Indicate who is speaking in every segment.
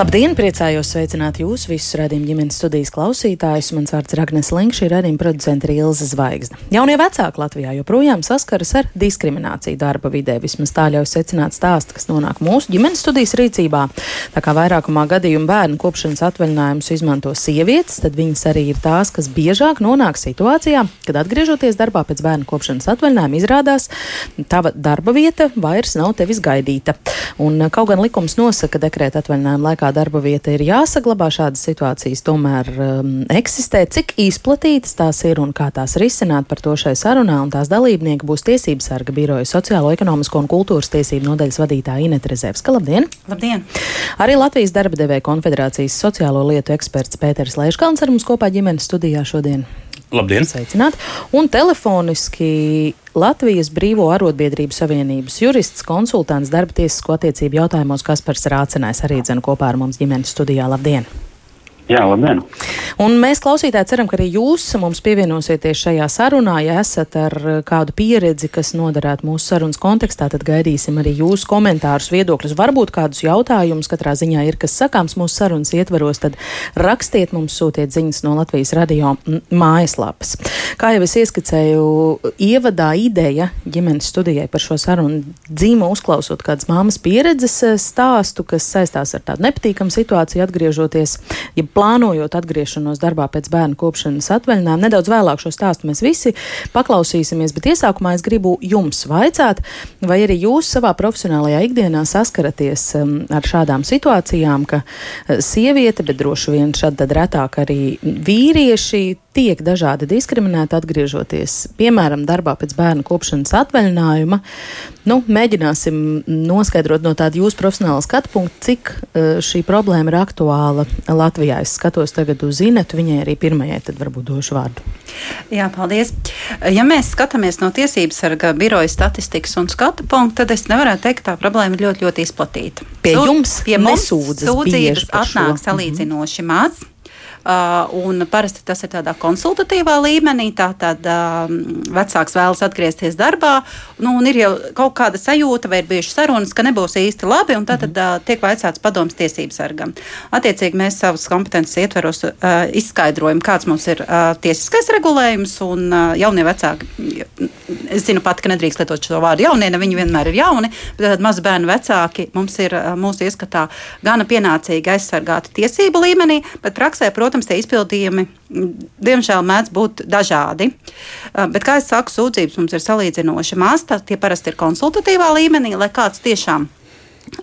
Speaker 1: Labdien, priecājos sveicināt jūs visus redzējumu ģimenes studijas klausītājus. Mans vārds ir Agnes Links, šī redzējuma producenta ir Ilza Zvaigzne. Jaunie vecāki Latvijā joprojām saskaras ar diskrimināciju darba vidē. Vismaz tā ļauj secināt stāstu, kas nonāk mūsu ģimenes studijas rīcībā. Tā kā vairākumā gadījumu bērnu kopšanas atvaļinājumus izmanto sievietes, tad viņas arī ir tās, kas biežāk nonāk situācijā, kad atgriežoties darbā pēc bērnu kopšanas atvaļinājuma izrādās, tava darba vieta vairs nav tevis gaidīta. Un, kaut gan likums nosaka, ka dekrēta atvaļinājuma laikā darba vieta ir jāsaglabā. Šādas situācijas tomēr um, eksistē. Cik izplatītas tās ir un kā tās risināt par to šai sarunā, un tās dalībnieki būs Tiesības sarga biroja sociālo, ekonomisko un kultūras tiesību nodaļas vadītāja Inete Rezevska. Labdien!
Speaker 2: Labdien!
Speaker 1: Arī Latvijas darba devēja konfederācijas sociālo lietu eksperts Pēters Leiškalns ar mums kopā ģimenes studijā šodien.
Speaker 3: Labdien!
Speaker 1: Sveicināt! Un telefoniski Latvijas Brīvo arotbiedrību savienības jurists, konsultants darba tiesisko attiecību jautājumos Kaspars Rācenais arī dzene kopā ar mums ģimenes studijā. Labdien!
Speaker 3: Jā, labdien!
Speaker 1: Un mēs klausītāji ceram, ka arī jūs mums pievienosieties šajā sarunā. Ja esat ar kādu pieredzi, kas noderētu mūsu sarunas kontekstā, tad gaidīsim arī jūsu komentārus, viedokļus, varbūt kādus jautājumus. Katrā ziņā ir kas sakāms mūsu sarunas ietveros, tad rakstiet mums, sūtiet ziņas no Latvijas radio mājaslapas. Kā jau es ieskicēju, ievadā ideja ģimenes studijai par šo sarunu dzīvo uzklausot kādas māmas pieredzes stāstu, kas saistās ar tādu nepatīkamu situāciju atgriežoties. Ja plānojot atgriešanos darbā pēc bērnu kopšanas atvaļinājuma. Nedaudz vēlāk šo stāstu mēs visi paklausīsimies, bet iesākumā es gribu jums vaicāt, vai arī jūs savā profesionālajā ikdienā saskaraties um, ar šādām situācijām, ka uh, sieviete, bet droši vien šad tad retāk arī vīrieši tiek dažādi diskriminēti atgriežoties, piemēram, darbā pēc bērnu kopšanas atvaļinājuma. Nu, mēģināsim noskaidrot no tāda jūsu profesionāla skatu punkta, cik uh, šī problēma ir aktuāla Latvijā. Es skatos tagad uz Inetu, viņai arī pirmajai tad varbūt došu vārdu.
Speaker 2: Jā, paldies. Ja mēs skatāmies no tiesības sarga biroja statistikas un skatu punkta, tad es nevaru teikt, ka tā problēma ir ļoti, ļoti izplatīta.
Speaker 1: Pie jums pie mums sūdzības
Speaker 2: atnāk mhm. salīdzinoši maz. Uh, un parasti tas ir tādā konsultatīvā līmenī. Tātad uh, vecāks vēlas atgriezties darbā, nu, un ir jau kaut kāda sajūta, vai ir bijušas sarunas, ka nebūs īsti labi, tad uh, tiek vaicāts padoms tiesības sargam. Attiecīgi mēs savus kompetences ietveros uh, izskaidrojam, kāds mums ir tiesiskais regulējums, un jaunie vecāki, es zinu pat, ka nedrīkst lietot šo vārdu jaunie, ne viņi vienmēr ir jauni, bet mazu bērnu vecāki mums ir mūsu ieskatā gana pienācīgi aizsargāti tiesību līmenī, bet praksē, protams, protams, tie izpildījumi diemžēl mēdz būt dažādi. Uh, bet, kā jau saku, sūdzības mums ir salīdzinoši maz. Tie parasti ir konsultatīvā līmenī, lai kāds tiešām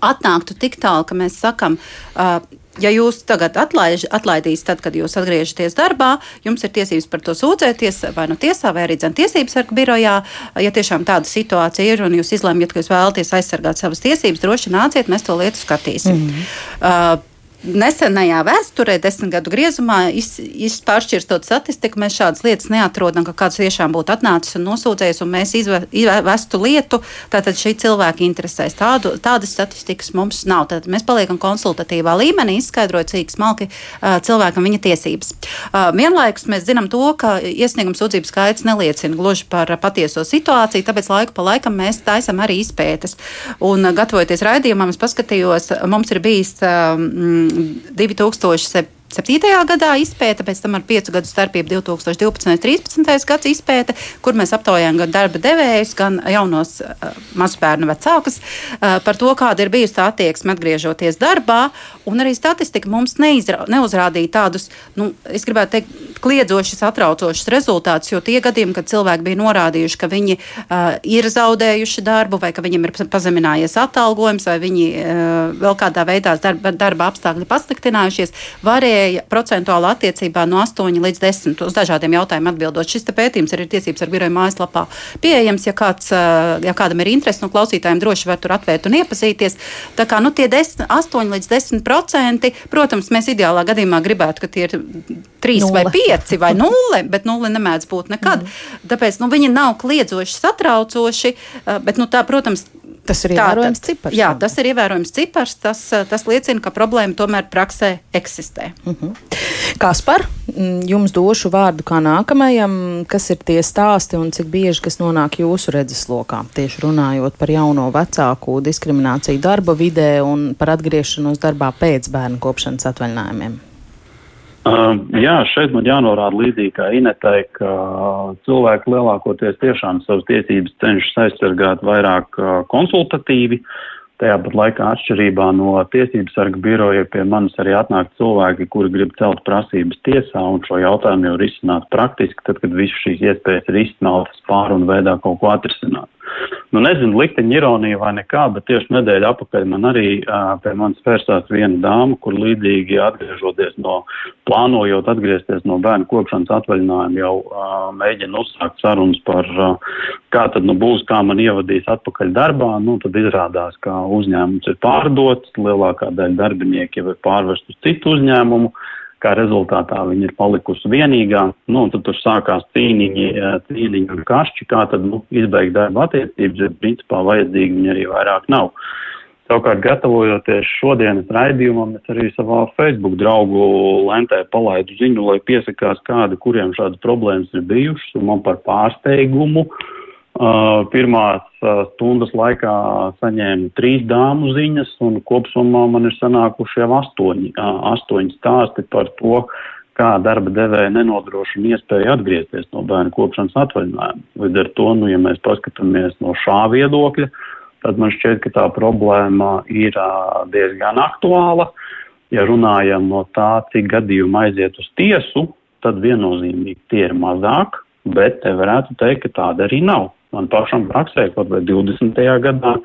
Speaker 2: atnāktu tik tālu, ka mēs sakam, uh, ja jūs tagad atlaiž, atlaidīs, tad, kad jūs atgriežaties darbā, jums ir tiesības par to sūdzēties vai nu tiesā, vai arī tiesības sarga birojā. Ja tiešām tāda situācija ir un jūs izlemjat, ka jūs vēlaties aizsargāt savas tiesības, droši nāciet, mēs to lietu skatīsim. Mm -hmm. uh, nesenajā vēsturē, desmit gadu griezumā, izpāršķirstot statistiku, mēs šādas lietas neatrodam, ka kāds tiešām būtu atnācis un nosūdzējis, un mēs izvestu lietu. Tātad šī cilvēka interesēs. Tādu, tādas statistikas mums nav. Tad mēs paliekam konsultatīvā līmenī, izskaidrojot, cik smalki uh, cilvēkam viņa tiesības. Uh, vienlaikus mēs zinām to, ka iesnieguma sūdzības skaits neliecina gluži par patieso situāciju, tāpēc laiku pa laikam mēs taisam arī izpētes. Un, gatavojoties raidījumam, es paskatījos, mums ir bijis. Um, 2017. 2007. 7. gadā izpēta, pēc tam ar 5 gadu starpību 2012. un 2013. gads izpēta, kur mēs aptaujājām gan darba devējus, gan jaunos uh, mazbērnu vecākus uh, par to, kāda ir bijusi tā attieksme atgriežoties darbā. Un arī statistika mums neizra, neuzrādīja tādus, nu, es gribētu teikt, kliedzošus, atraucošus rezultātus, jo tie gadījumi, kad cilvēki bija norādījuši, ka viņi uh, ir zaudējuši darbu, vai ka viņiem ir pazeminājies atalgojums, vai viņi uh, vēl kādā veidā darba, darba apstākļi pasliktinājušies, varēja varēja procentuāli attiecībā no 8 līdz 10 uz dažādiem jautājumiem atbildot. Šis pētījums arī ir tiesības ar biroju mājaslapā pieejams. Ja, kāds, ja kādam ir interesi, no klausītājiem droši var tur atvērt un iepazīties. Tā kā nu, tie 10, 8 līdz 10 procenti, protams, mēs ideālā gadījumā gribētu, ka tie ir 3 nulle. vai 5 vai 0, bet 0 nemēdz būt nekad. Mm. Tāpēc nu, viņi nav kliedzoši, satraucoši, bet, nu, tā, protams,
Speaker 1: Tas ir ievērojams cipars.
Speaker 2: Jā, tas ir ievērojams cipars. Tas, tas liecina, ka problēma tomēr praksē eksistē.
Speaker 1: Uh mhm. -huh. Kaspar, mm, jums došu vārdu kā nākamajam, kas ir tie stāsti un cik bieži kas nonāk jūsu redzeslokā, tieši runājot par jauno vecāku diskrimināciju darba vidē un par atgriešanos darbā pēc bērnu kopšanas atvaļinājumiem.
Speaker 3: Uh, jā, šeit man jānorāda līdzīgi kā Inetai, ka cilvēki lielākoties tiešām savas tiesības cenšas aizsargāt vairāk uh, konsultatīvi. Uh, Tajā pat laikā atšķirībā no tiesības sarga biroja pie manis arī atnāk cilvēki, kuri grib celt prasības tiesā un šo jautājumu jau risināt praktiski, tad, kad visas šīs iespējas ir izsmeltas pārunu veidā kaut ko atrisināt. Nu, nezinu, likteņa ironija vai nekā, bet tieši nedēļa apakaļ man arī uh, pie manis vērsās viena dāma, kur līdzīgi atgriežoties no, plānojot atgriezties no bērnu kopšanas atvaļinājuma, jau uh, mēģina uzsākt sarunas par, uh, kā tad nu būs, kā man ievadīs atpakaļ darbā. Nu, tad izrādās, ka uzņēmums ir pārdots, lielākā daļa darbinieku jau ir pārvest uz citu uzņēmumu. Kā rezultātā viņa ir palikusi vienīgā. Nu, tad tur sākās cīniņi, cīniņi un kašķi, kā tad nu, izbeigt darba attiecības, ja principā vajadzīgi viņa arī vairāk nav. Savukārt, gatavojoties šodienas raidījumam, es arī savā Facebook draugu lentē palaidu ziņu, lai piesakās kādi, kuriem šādas problēmas ir bijušas, un man par pārsteigumu Uh, pirmās uh, stundas laikā saņēmu trīs dāmu ziņas, un kopumā man ir sanākuši jau astoņi, uh, astoņi stāsti par to, kā darba devēja nenodrošina iespēju atgriezties no bērnu kopšanas atvaļinājuma. Līdz ar to, nu, ja mēs paskatāmies no šā viedokļa, tad man šķiet, ka tā problēma ir diezgan aktuāla. Ja runājam no tā, cik gadījumu aiziet uz tiesu, tad viennozīmīgi tie ir mazāk, bet te varētu teikt, ka tāda arī nav. Man pašam praksē, kaut vai 20. gadā,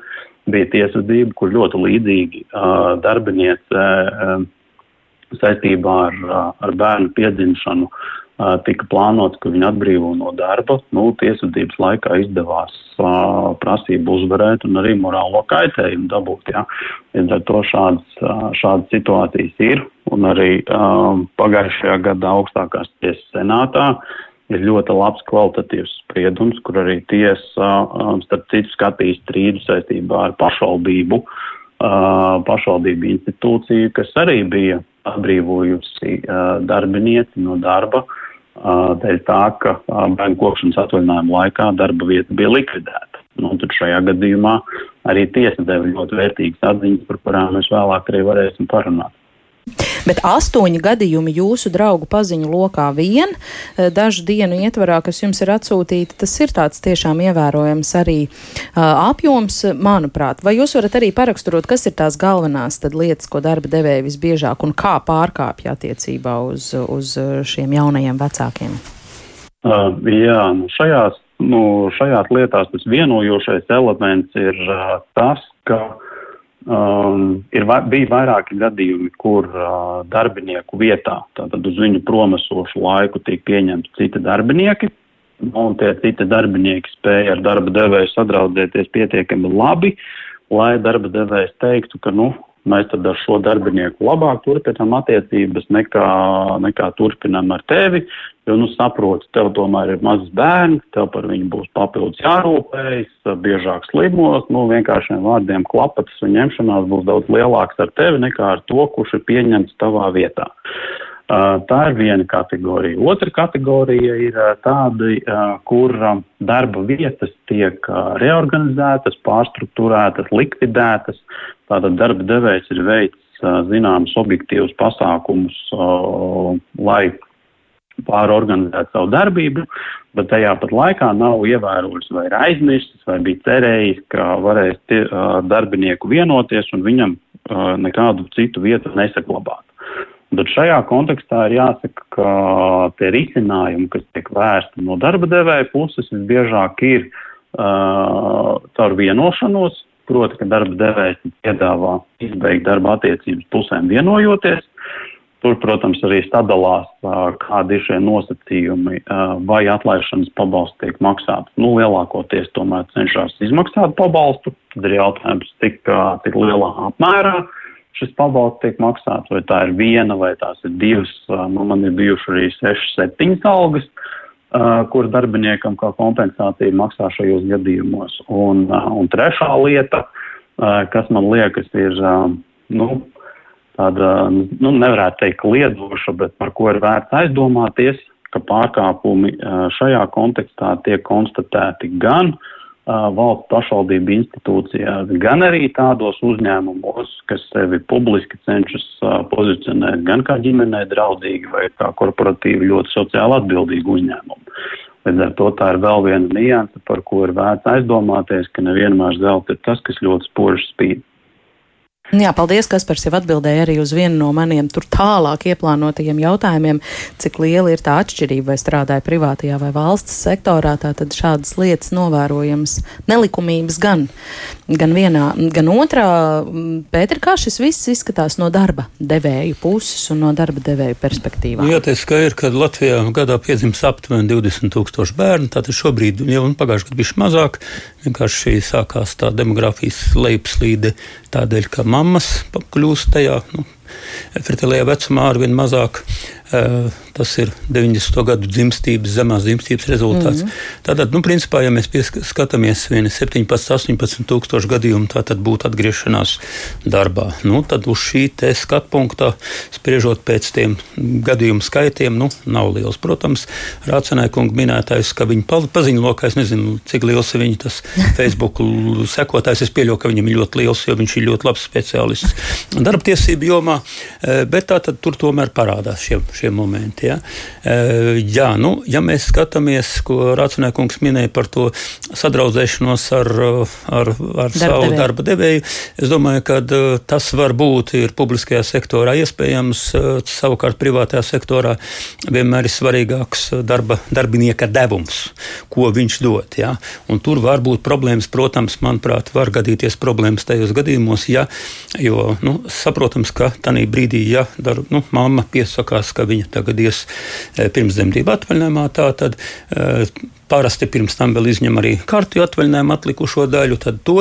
Speaker 3: bija tiesvedība, kur ļoti līdzīgi uh, darbiniece uh, saistībā ar, uh, ar bērnu piedzimšanu uh, tika plānots, ka viņa atbrīvo no darba. Nu, tiesvedības laikā izdevās uh, prasību uzvarēt un arī morālo kaitējumu dabūt. Ja. Līdz ar to šādas, uh, šādas situācijas ir. Un arī uh, pagājušajā gadā augstākās tiesas senātā uh, ir ļoti labs kvalitatīvs spriedums, kur arī tiesa, um, starp citu, skatīs strīdu saistībā ar pašvaldību, uh, pašvaldību institūciju, kas arī bija atbrīvojusi uh, darbinieci no darba uh, dēļ tā, ka bērnu kopšanas atvaļinājuma laikā darba vieta bija likvidēta. Nu, tad šajā gadījumā arī tiesa deva ļoti vērtīgas atziņas, par kurām mēs vēlāk arī varēsim parunāt.
Speaker 1: Bet astoņi gadījumi jūsu draugu paziņu lokā vien, eh, dažu dienu ietvarā, kas jums ir atsūtīti, tas ir tāds tiešām ievērojams arī uh, apjoms, manuprāt. Vai jūs varat arī paraksturot, kas ir tās galvenās lietas, ko darba devēja visbiežāk un kā pārkāpja attiecībā uz, uz šiem jaunajiem vecākiem?
Speaker 3: Uh, jā, nu šajās, nu, šajās lietās tas vienojošais elements ir uh, tas, ka Um, ir, bija vairāki gadījumi, kur uh, darbinieku vietā, tātad uz viņu promesošu laiku, tiek pieņemti citi darbinieki, un tie citi darbinieki spēja ar darba devēju sadraudzēties pietiekami labi, lai darba devējs teiktu, ka, nu, mēs tad ar šo darbinieku labāk turpinām attiecības nekā, nekā turpinām ar tevi, jo, nu, saproti, tev tomēr ir mazs bērns, tev par viņu būs papildus jārūpējas, biežāk slimos, nu, vienkāršiem vārdiem klapatas un ņemšanās būs daudz lielāks ar tevi nekā ar to, kurš ir pieņemts tavā vietā. Tā ir viena kategorija. Otra kategorija ir tāda, kur darba vietas tiek reorganizētas, pārstruktūrētas, likvidētas. Tātad darba devējs ir veids zināmas objektīvas pasākumus, lai pārorganizēt savu darbību, bet tajā pat laikā nav ievērojis vai ir aizmirsis vai bija cerējis, ka varēs tie, darbinieku vienoties un viņam nekādu citu vietu nesaglabāt. Bet šajā kontekstā ir jāsaka, ka tie risinājumi, kas tiek vērsti no darba devēja puses, visbiežāk ir uh, caur vienošanos, proti, ka darba devējs piedāvā izbeigt darba attiecības pusēm vienojoties. Tur, protams, arī sadalās, uh, kādi ir šie nosacījumi, uh, vai atlaišanas pabalsts tiek maksāts. Nu, lielākoties tomēr cenšas izmaksāt pabalstu, tad ir jautājums, cik, uh, cik lielā apmērā. Uh, šis pabalsts tiek maksāts, vai tā ir viena, vai tās ir divas. Nu, man ir bijuši arī sešas, septiņas algas, kuras darbiniekam kā kompensācija maksā šajos gadījumos. Un, un trešā lieta, kas man liekas ir, nu, tāda, nu, nevarētu teikt liedoša, bet par ko ir vērts aizdomāties, ka pārkāpumi šajā kontekstā tiek konstatēti gan valsts pašvaldību institūcijās, gan arī tādos uzņēmumos, kas sevi publiski cenšas pozicionēt gan kā ģimenei draudzīgi vai kā korporatīvi ļoti sociāli atbildīgi uzņēmumi. Līdz ar to tā ir vēl viena nianse, par ko ir vērts aizdomāties, ka nevienmēr zelta ir tas, kas ļoti spoži spīd.
Speaker 1: Jā, paldies, Kaspars jau atbildēja arī uz vienu no maniem tur tālāk ieplānotajiem jautājumiem, cik liela ir tā atšķirība, vai strādāja privātajā vai valsts sektorā. Tātad šādas lietas novērojamas nelikumības gan, gan vienā, gan otrā. Pēter, kā šis viss izskatās no darba devēju puses un no darba devēju perspektīvām?
Speaker 4: Jāteic, ka ir, kad Latvijā gadā piedzims aptuveni 20 tūkstoši bērnu, tātad šobrīd jau pagājušajā gadā bija mazāk, vienkārši sākās tā demografijas lejupslīde tādēļ, ka mammas kļūst tajā nu, fertilajā vecumā ar vien mazāk. Tas ir 90. gadu dzimstības, zemās dzimstības rezultāts. Mm -hmm. Tātad, nu, principā, ja mēs skatāmies 17, 18 tūkstošu gadījumu, tad būtu atgriešanās darbā. Nu, tad uz šī skatu punktā, spriežot pēc tiem gadījumu skaitiem, nu, nav liels. Protams, Rācenē kunga minētais, ka viņa paziņo lokā, es nezinu, cik liels ir viņa tas Facebook sekotājs. Es pieļauju, ka viņam ir ļoti liels, jo viņš ir ļoti labs speciālists darba tiesību jomā, bet tā tad tur tomēr parādās šie, šie momenti. Ja? E, jā, nu, ja mēs skatāmies, ko Rācinēkungs minēja par to sadraudzēšanos ar, ar, ar darba savu devēju. darba devēju, es domāju, ka e, tas var būt publiskajā sektorā iespējams, savukārt privātajā sektorā vienmēr ir svarīgāks darba, darbinieka devums, ko viņš dod. Ja? Un tur var būt problēmas, protams, manuprāt, var gadīties problēmas tajos gadījumos, ja, jo nu, saprotams, ka tajā brīdī, ja dar, nu, mamma piesakās, ka viņa tagad ies eh, pirmsdzemdību atvaļinājumā, tā tad eh, parasti pirms tam vēl izņem arī kārtu atvaļinājumu atlikušo daļu, tad to,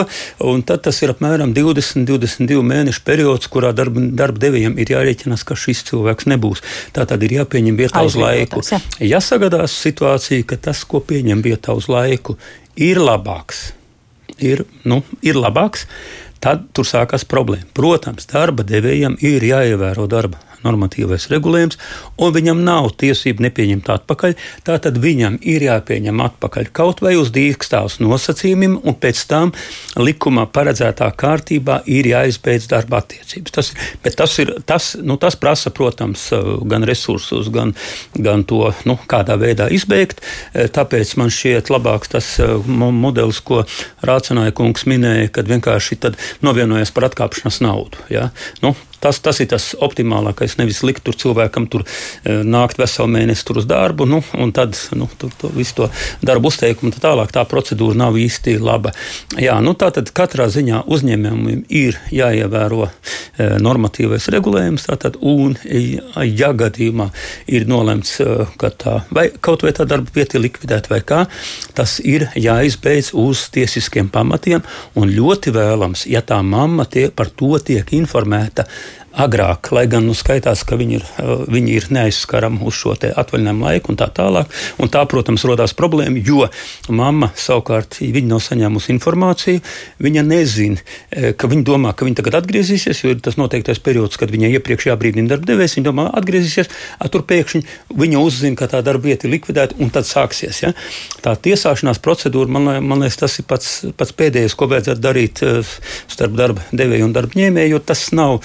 Speaker 4: un tad tas ir apmēram 20, 22 mēnešu periods, kurā darba, darba devējiem ir jārēķinās, ka šis cilvēks nebūs. Tā tad ir jāpieņem vietā uz laiku. Ja. ja sagadās situācija, ka tas, ko pieņem vietā uz laiku, ir labāks, ir, nu, ir labāks, tad tur sākās problēma. Protams, darba devējiem ir jāievēro darba normatīvais regulējums, un viņam nav tiesību nepieņemt atpakaļ. Tātad viņam ir jāpieņem atpakaļ kaut vai uz dīkstāvs nosacījumiem, un pēc tam likumā paredzētā kārtībā ir jāizbeidz darba attiecības. Tas, tas, ir, tas, nu, tas prasa, protams, gan resursus, gan, gan to, nu, kādā veidā izbeigt. Tāpēc man šķiet labāks tas modelis, ko Rācināja kungs minēja, kad vienkārši novienojas par atkāpšanās naudu. Ja? Nu, Tas, tas ir tas optimālākais. Nevis likt tur cilvēkam tur e, nākt veselu mēnesi tur uz darbu, nu, un tad nu, tur, tur, visu to darbu uzteikumu tā tālāk. Tā procedūra nav īsti laba. Jā, nu, tā tad katrā ziņā uzņēmumiem ir jāievēro e, normatīvais regulējums. Tātad, un, ja gadījumā ir nolemts, e, ka tā vai kaut vai tā darba vieta ir likvidēta vai kā, tas ir jāizbeidz uz tiesiskiem pamatiem. Un ļoti vēlams, ja tā mamma tie, par to tiek informēta agrāk, lai gan nu, skaitās, ka viņi ir, uh, viņi ir neaizskarami uz šo atvaļinājumu laiku un tā tālāk. Un tā, protams, radās problēma, jo mamma savukārt nav saņēmusi informāciju. Viņa nezina, eh, ka viņa domā, ka viņa tagad atgriezīsies, jo ir tas noteiktais periods, kad viņai iepriekš jābrīdina darba devējs. Viņa domā, atgriezīsies, tur pēkšņi viņa uzzina, ka tā darba vieta ir likvidēta un tad sāksies. Ja? Tā tiesāšanās procedūra, man, man liekas, tas ir pats, pats pēdējais, ko vajadzētu darīt eh, starp darba devēju un darba ņēmēju, jo tas nav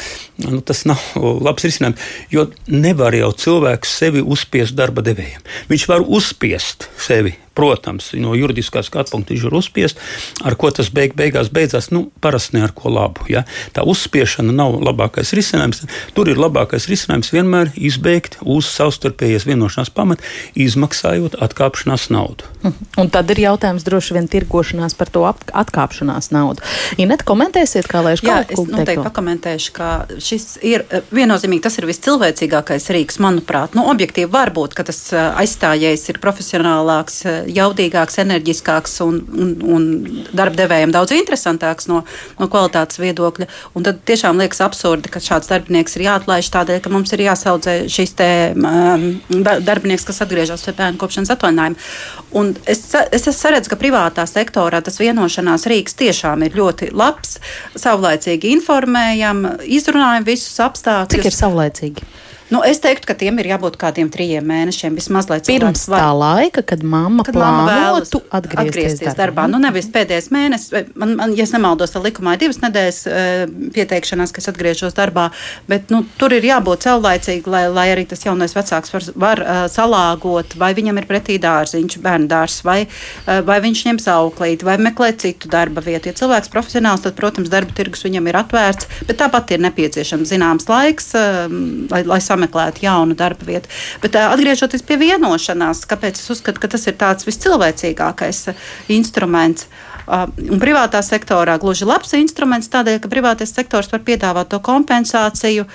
Speaker 4: nu, tas nav labs risinājums. Jo nevar jau cilvēks sevi uzspiest darba devējiem. Viņš var uzspiest sevi Protams, no juridiskā skatu punkta viņš var uzspiest, ar ko tas beig, beigās beidzās. Nu, parasti ne ar ko labu. Ja? Tā uzspiešana nav labākais risinājums. Tur ir labākais risinājums vienmēr izbeigt uz savstarpējas vienošanās pamata, izmaksājot atkāpšanās naudu.
Speaker 1: Mhm. Un tad ir jautājums droši vien tirgošanās par to atkāpšanās naudu. Inet, komentēsiet, kā lai es
Speaker 2: kaut ko noteikti pakomentēšu, ka šis ir eh, viennozīmīgi tas ir viscilvēcīgākais rīks, manuprāt. Nu, objektīvi var būt, ka tas eh, aizstājējs ir profesionālāks, eh, jaudīgāks, enerģiskāks un, un, un darbdevējiem daudz interesantāks no, no kvalitātes viedokļa. Un tad tiešām liekas absurdi, ka šāds darbinieks ir jāatlaiž tādēļ, ka mums ir jāsaudzē šis te, um, darbinieks, kas atgriežas pie bērnu kopšanas atvaļinājuma. Un es, es saredzu, ka privātā sektorā tas vienošanās rīks tiešām ir ļoti labs, savlaicīgi informējam, izrunājam visus apstākļus.
Speaker 1: Cik ir savlaicīgi?
Speaker 2: Nu, es teiktu, ka tiem ir jābūt kādiem trim mēnešiem vismaz, lai
Speaker 1: pirms var... tā laika, kad mamma kad plānotu atgriezties,
Speaker 2: atgriezties darbā. darbā. Nu, nevis pēdējais mēnesis, man, man, ja nemaldos, tad likumā ir divas nedēļas uh, pieteikšanās, kas atgriežos darbā, bet nu, tur ir jābūt caurlaicīgi, lai, lai arī tas jaunais vecāks var, var uh, salāgot, vai viņam ir pretī dārziņš, bērnu dārs, vai, uh, vai viņš ņems auklīti, vai meklē citu darba vietu. Ja cilvēks profesionāls, tad, protams, darba tirgus viņam ir atvērts, bet tāpat ir nepieciešams zināms laiks, uh, lai, lai sameklētu jaunu darba vietu. Bet atgriežoties pie vienošanās, kāpēc es uzskatu, ka tas ir tāds viscilvēcīgākais instruments. Un privātā sektorā gluži labs instruments, tādēļ, ka privātais sektors var piedāvāt to kompensāciju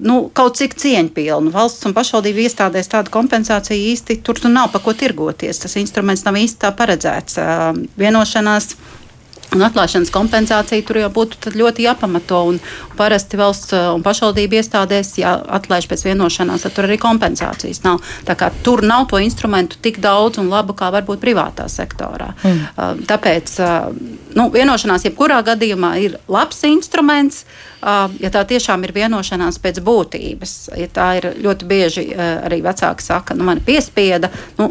Speaker 2: nu, kaut cik cieņpilnu. Valsts un pašvaldību iestādēs tāda kompensācija īsti tur nu nav pa ko tirgoties. Tas instruments nav īsti tā paredzēts. Vienošanās Un atklāšanas kompensācija tur jau būtu ļoti jāpamato. Un parasti valsts uh, un pašvaldību iestādēs, ja atlaiž pēc vienošanās, tad tur arī kompensācijas nav. Tā kā tur nav to instrumentu tik daudz un labu, kā varbūt privātā sektorā. Mm. Uh, tāpēc uh, nu, vienošanās jebkurā gadījumā ir labs instruments. Ja tā tiešām ir vienošanās pēc būtības, ja tā ir ļoti bieži arī vecāki saka, nu, man piespieda, nu,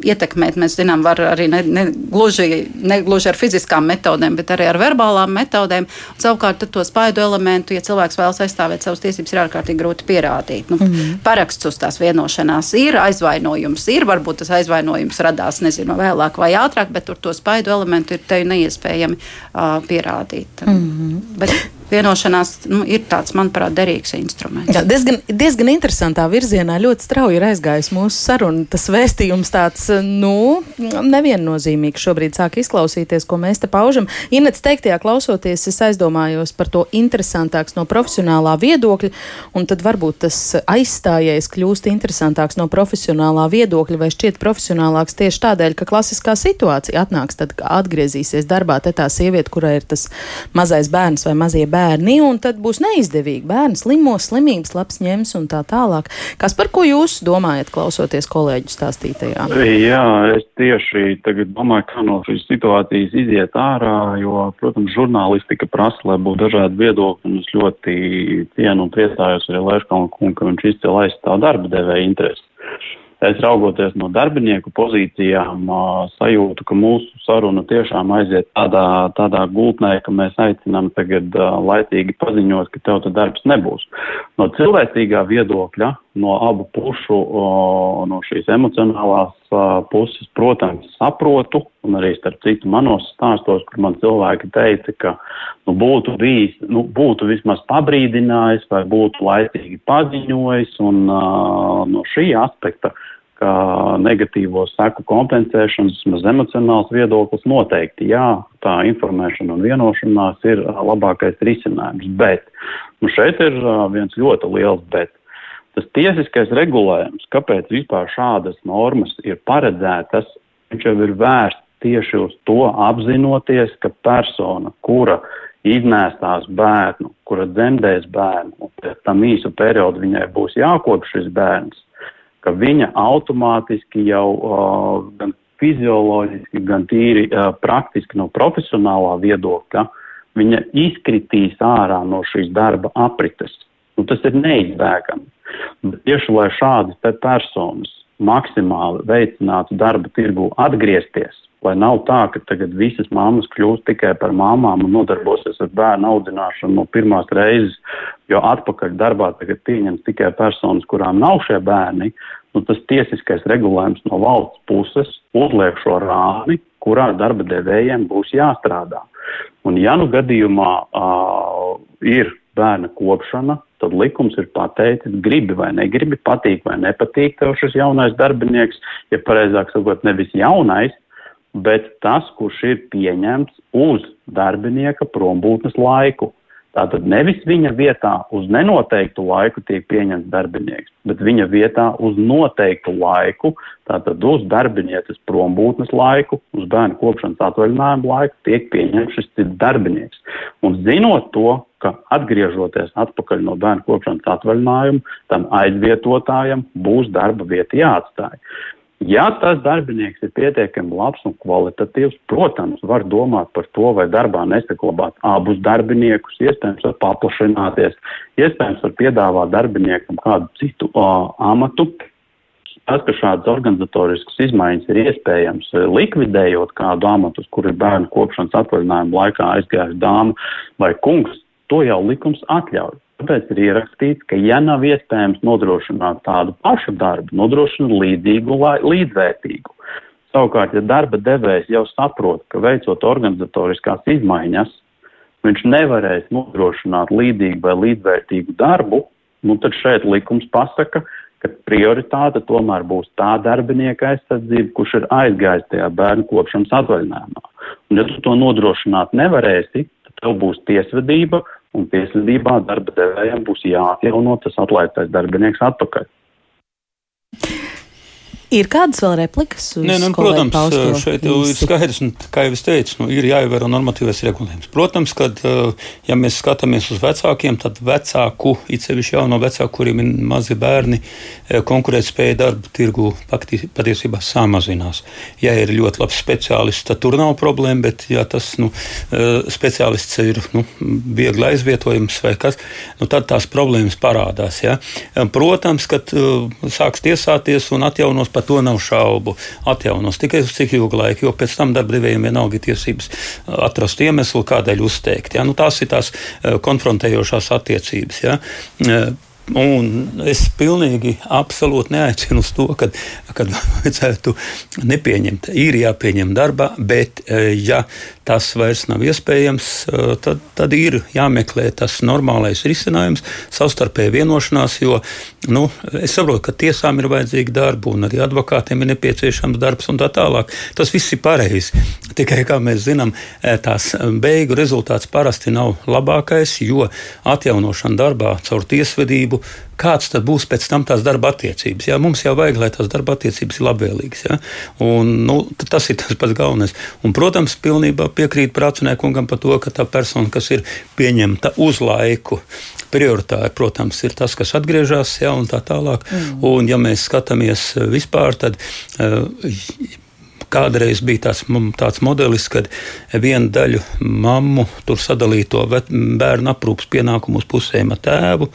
Speaker 2: ietekmēt. Mēs zinām, var arī ne, ne, gluži, ne gluži ar fiziskām metodēm, bet arī ar verbālām metodēm. Un, savukārt, to spaidu elementu, ja cilvēks vēlas aizstāvēt savas tiesības, ir ārkārtīgi grūti pierādīt. Nu, mm. Paraksts uz tās vienošanās ir, aizvainojums ir, varbūt tas aizvainojums radās nezinu, vēlāk vai ātrāk, bet tur to spaidu elementu ir te neiespējami uh, pierādīt. Mm bet, vienošanās nu, ir tāds, manuprāt, derīgs instruments.
Speaker 1: Jā, diezgan, diezgan interesantā virzienā ļoti strauji ir aizgājis mūsu saruna. Tas vēstījums tāds, nu, neviennozīmīgs šobrīd sāk izklausīties, ko mēs te paužam. Inets teiktajā klausoties, es aizdomājos par to interesantāks no profesionālā viedokļa, un tad varbūt tas aizstājējs kļūst interesantāks no profesionālā viedokļa, vai šķiet profesionālāks tieši tādēļ, ka klasiskā situācija atnāks, tad atgriezīsies darbā te tā sieviete, kurai ir tas mazais bērns vai mazie bērni bērni, un tad būs neizdevīgi. Bērns slimos, slimības labs ņems un tā tālāk. Kas par ko jūs domājat, klausoties kolēģu stāstītajā?
Speaker 3: Jā, es tieši tagad domāju, kā no šīs situācijas iziet ārā, jo, protams, žurnālistika prasa, lai būtu dažādi viedokļi, un es ļoti cienu un priecājos arī Lēškalnu kungu, ka viņš izcēl aizstāv darba devēja interesi. Es raugoties no darbinieku pozīcijām, sajūtu, ka mūsu saruna tiešām aiziet tādā, tādā gultnē, ka mēs aicinām tagad laicīgi paziņot, ka tev tas darbs nebūs. No cilvēcīgā viedokļa, no abu pušu, no šīs emocionālās puses, protams, saprotu, un arī starp citu manos stāstos, kur man cilvēki teica, ka nu, būtu bijis, nu, būtu vismaz pabrīdinājis vai būtu laicīgi paziņojis, un no šī aspekta negatīvo seku kompensēšanas, vismaz emocionāls viedoklis noteikti jā, tā informēšana un vienošanās ir labākais risinājums. Bet nu šeit ir viens ļoti liels bet. Tas tiesiskais regulējums, kāpēc vispār šādas normas ir paredzētas, viņš jau ir vērsts tieši uz to apzinoties, ka persona, kura iznēstās bērnu, kura dzemdēs bērnu, un pēc tam īsu periodu viņai būs jākop šis bērns, ka viņa automātiski jau uh, gan fizioloģiski, gan tīri uh, praktiski no profesionālā viedokļa, viņa izkritīs ārā no šīs darba aprites. Nu, tas ir neizbēgami. Tieši lai šādas personas maksimāli veicinātu darba tirgu atgriezties, lai nav tā, ka tagad visas mammas kļūst tikai par māmām un nodarbosies ar bērnu audzināšanu no pirmās reizes, jo atpakaļ darbā tagad pieņems tikai personas, kurām nav šie bērni, nu, tas tiesiskais regulējums no valsts puses uzliek šo rāmi, kurā darba devējiem būs jāstrādā. Un ja nu gadījumā uh, ir bērna kopšana, tad likums ir pateicis, gribi vai negribi, patīk vai nepatīk tev šis jaunais darbinieks, ja pareizāk sakot, nevis jaunais, bet tas, kurš ir pieņemts uz darbinieka prombūtnes laiku. Tātad nevis viņa vietā uz nenoteiktu laiku tiek pieņemts darbinieks, bet viņa vietā uz noteiktu laiku, tātad uz darbinieces prombūtnes laiku, uz bērnu kopšanas atvaļinājumu laiku tiek pieņemts šis cits darbinieks. Un zinot to, ka atgriežoties atpakaļ no bērnu kopšanas atvaļinājuma, tam aizvietotājam būs darba vieta jāatstāj. Ja tas darbinieks ir pietiekami labs un kvalitatīvs, protams, var domāt par to, vai darbā nesaglabāt abus darbiniekus, iespējams, var paplašināties, iespējams, var piedāvāt darbiniekam kādu citu uh, amatu. Tas, ka šādas organizatoriskas izmaiņas ir iespējams likvidējot kādu amatu, kur ir bērnu kopšanas atvaļinājuma laikā aizgājis dāma vai kungs, to jau likums atļauj. Tāpēc ir ierakstīts, ka, ja nav iespējams nodrošināt tādu pašu darbu, nodrošina līdzīgu, līdzvērtīgu. Savukārt, ja darba devējs jau saprot, ka veicot organizatoriskās izmaiņas, viņš nevarēs nodrošināt līdzīgu vai līdzvērtīgu darbu, nu tad šeit likums pasaka, ka prioritāte tomēr būs tā darbinieka aizsardzība, kurš ir aizgājis tajā bērnu kopšanas atvaļinājumā. Un, ja tu to nodrošināt nevarēsi, tad tev būs tiesvedība un tiesvedībā darba devējiem būs jāatjauno tas atlaistais darbinieks atpakaļ.
Speaker 1: Ir kādas vēl replikas?
Speaker 4: Nē, nu, protams, šeit jau ir skaidrs, un, kā jau es teicu, nu, ir jāievēro normatīvais regulējums. Protams, ka, ja mēs skatāmies uz vecākiem, tad vecāku, it sevišķi jauno vecāku, kuriem ir mazi bērni, konkurētspēja darba tirgu patiesībā samazinās. Ja ir ļoti labs speciālists, tad tur nav problēma, bet ja tas nu, speciālists ir nu, viegli aizvietojams vai kas, nu, tad tās problēmas parādās. Ja? Protams, ka sāks tiesāties un atjaunos pat par to nav šaubu. Atjaunos tikai uz cik ilgu laiku, jo pēc tam darbdevējiem vienalga ir tiesības uh, atrast iemeslu, kādēļ uzteikt. Ja? Nu, tās ir tās uh, konfrontējošās attiecības. Ja? Uh, un es pilnīgi absolūti neaicinu uz to, ka vajadzētu nepieņemt. Ir jāpieņem darbā, bet ja tas vairs nav iespējams, tad, tad ir jāmeklē tas normālais risinājums, savstarpēja vienošanās, jo nu, es saprotu, ka tiesām ir vajadzīga darba un arī advokātiem ir nepieciešams darbs un tā tālāk. Tas viss ir pareizi. Tikai, kā mēs zinām, tās beigu rezultāts parasti nav labākais, jo atjaunošana darbā caur tiesvedību kāds tad būs pēc tam tās darba attiecības. Jā, mums jau vajag, lai tās darba attiecības ir labvēlīgas. Jā, un, nu, tas ir tas pats galvenais. Un, protams, pilnībā piekrīt prātuniekungam par to, ka tā persona, kas ir pieņemta uz laiku, prioritāri, protams, ir tas, kas atgriežas, ja, un tā tālāk. Mm. Un, ja mēs skatāmies vispār, tad uh, Kādreiz bija tāds, tāds modelis, kad viena daļa mammu tur sadalīja to bērnu aprūpas pienākumu uz pusēm ar tēvu.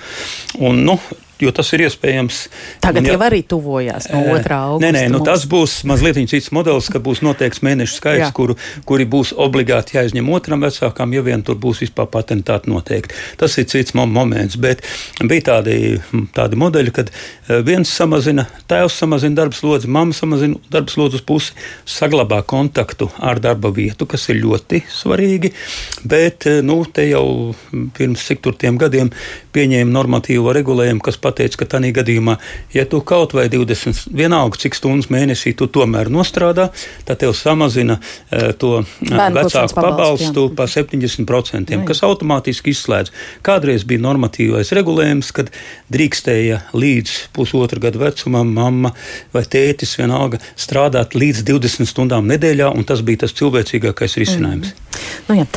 Speaker 4: Un, nu, jo tas ir iespējams.
Speaker 1: Tagad un, ja, jau arī tuvojās no otrā augusta.
Speaker 4: Nē, nē, nu, tas būs mazliet cits modelis, ka būs noteikts mēnešu skaits, kuru, kuri būs obligāti jāizņem otram vecākam, ja vien tur būs vispār patentāti noteikti. Tas ir cits moments, bet bija tādi, tādi modeļi, kad viens samazina, tēvs samazina darba slodzi, mamma samazina darba slodzi uz pusi, saglabā kontaktu ar darba vietu, kas ir ļoti svarīgi, bet, nu, te jau pirms cik tur tiem gadiem pieņēma normatīvo regulējumu, kas pateica, ka tādā gadījumā, ja tu kaut vai 20, vienalga cik stundas mēnesī tu tomēr nostrādā, tad tev samazina uh, to eh, Bērnu vecāku pabalstu par 70%, jā. kas automātiski izslēdz. Kādreiz bija normatīvais regulējums, kad drīkstēja līdz pusotra gadu vecumam mamma vai tētis vienalga strādāt līdz 20 stundām nedēļā, un tas bija tas cilvēcīgākais risinājums. Mm.
Speaker 2: Nu, jā.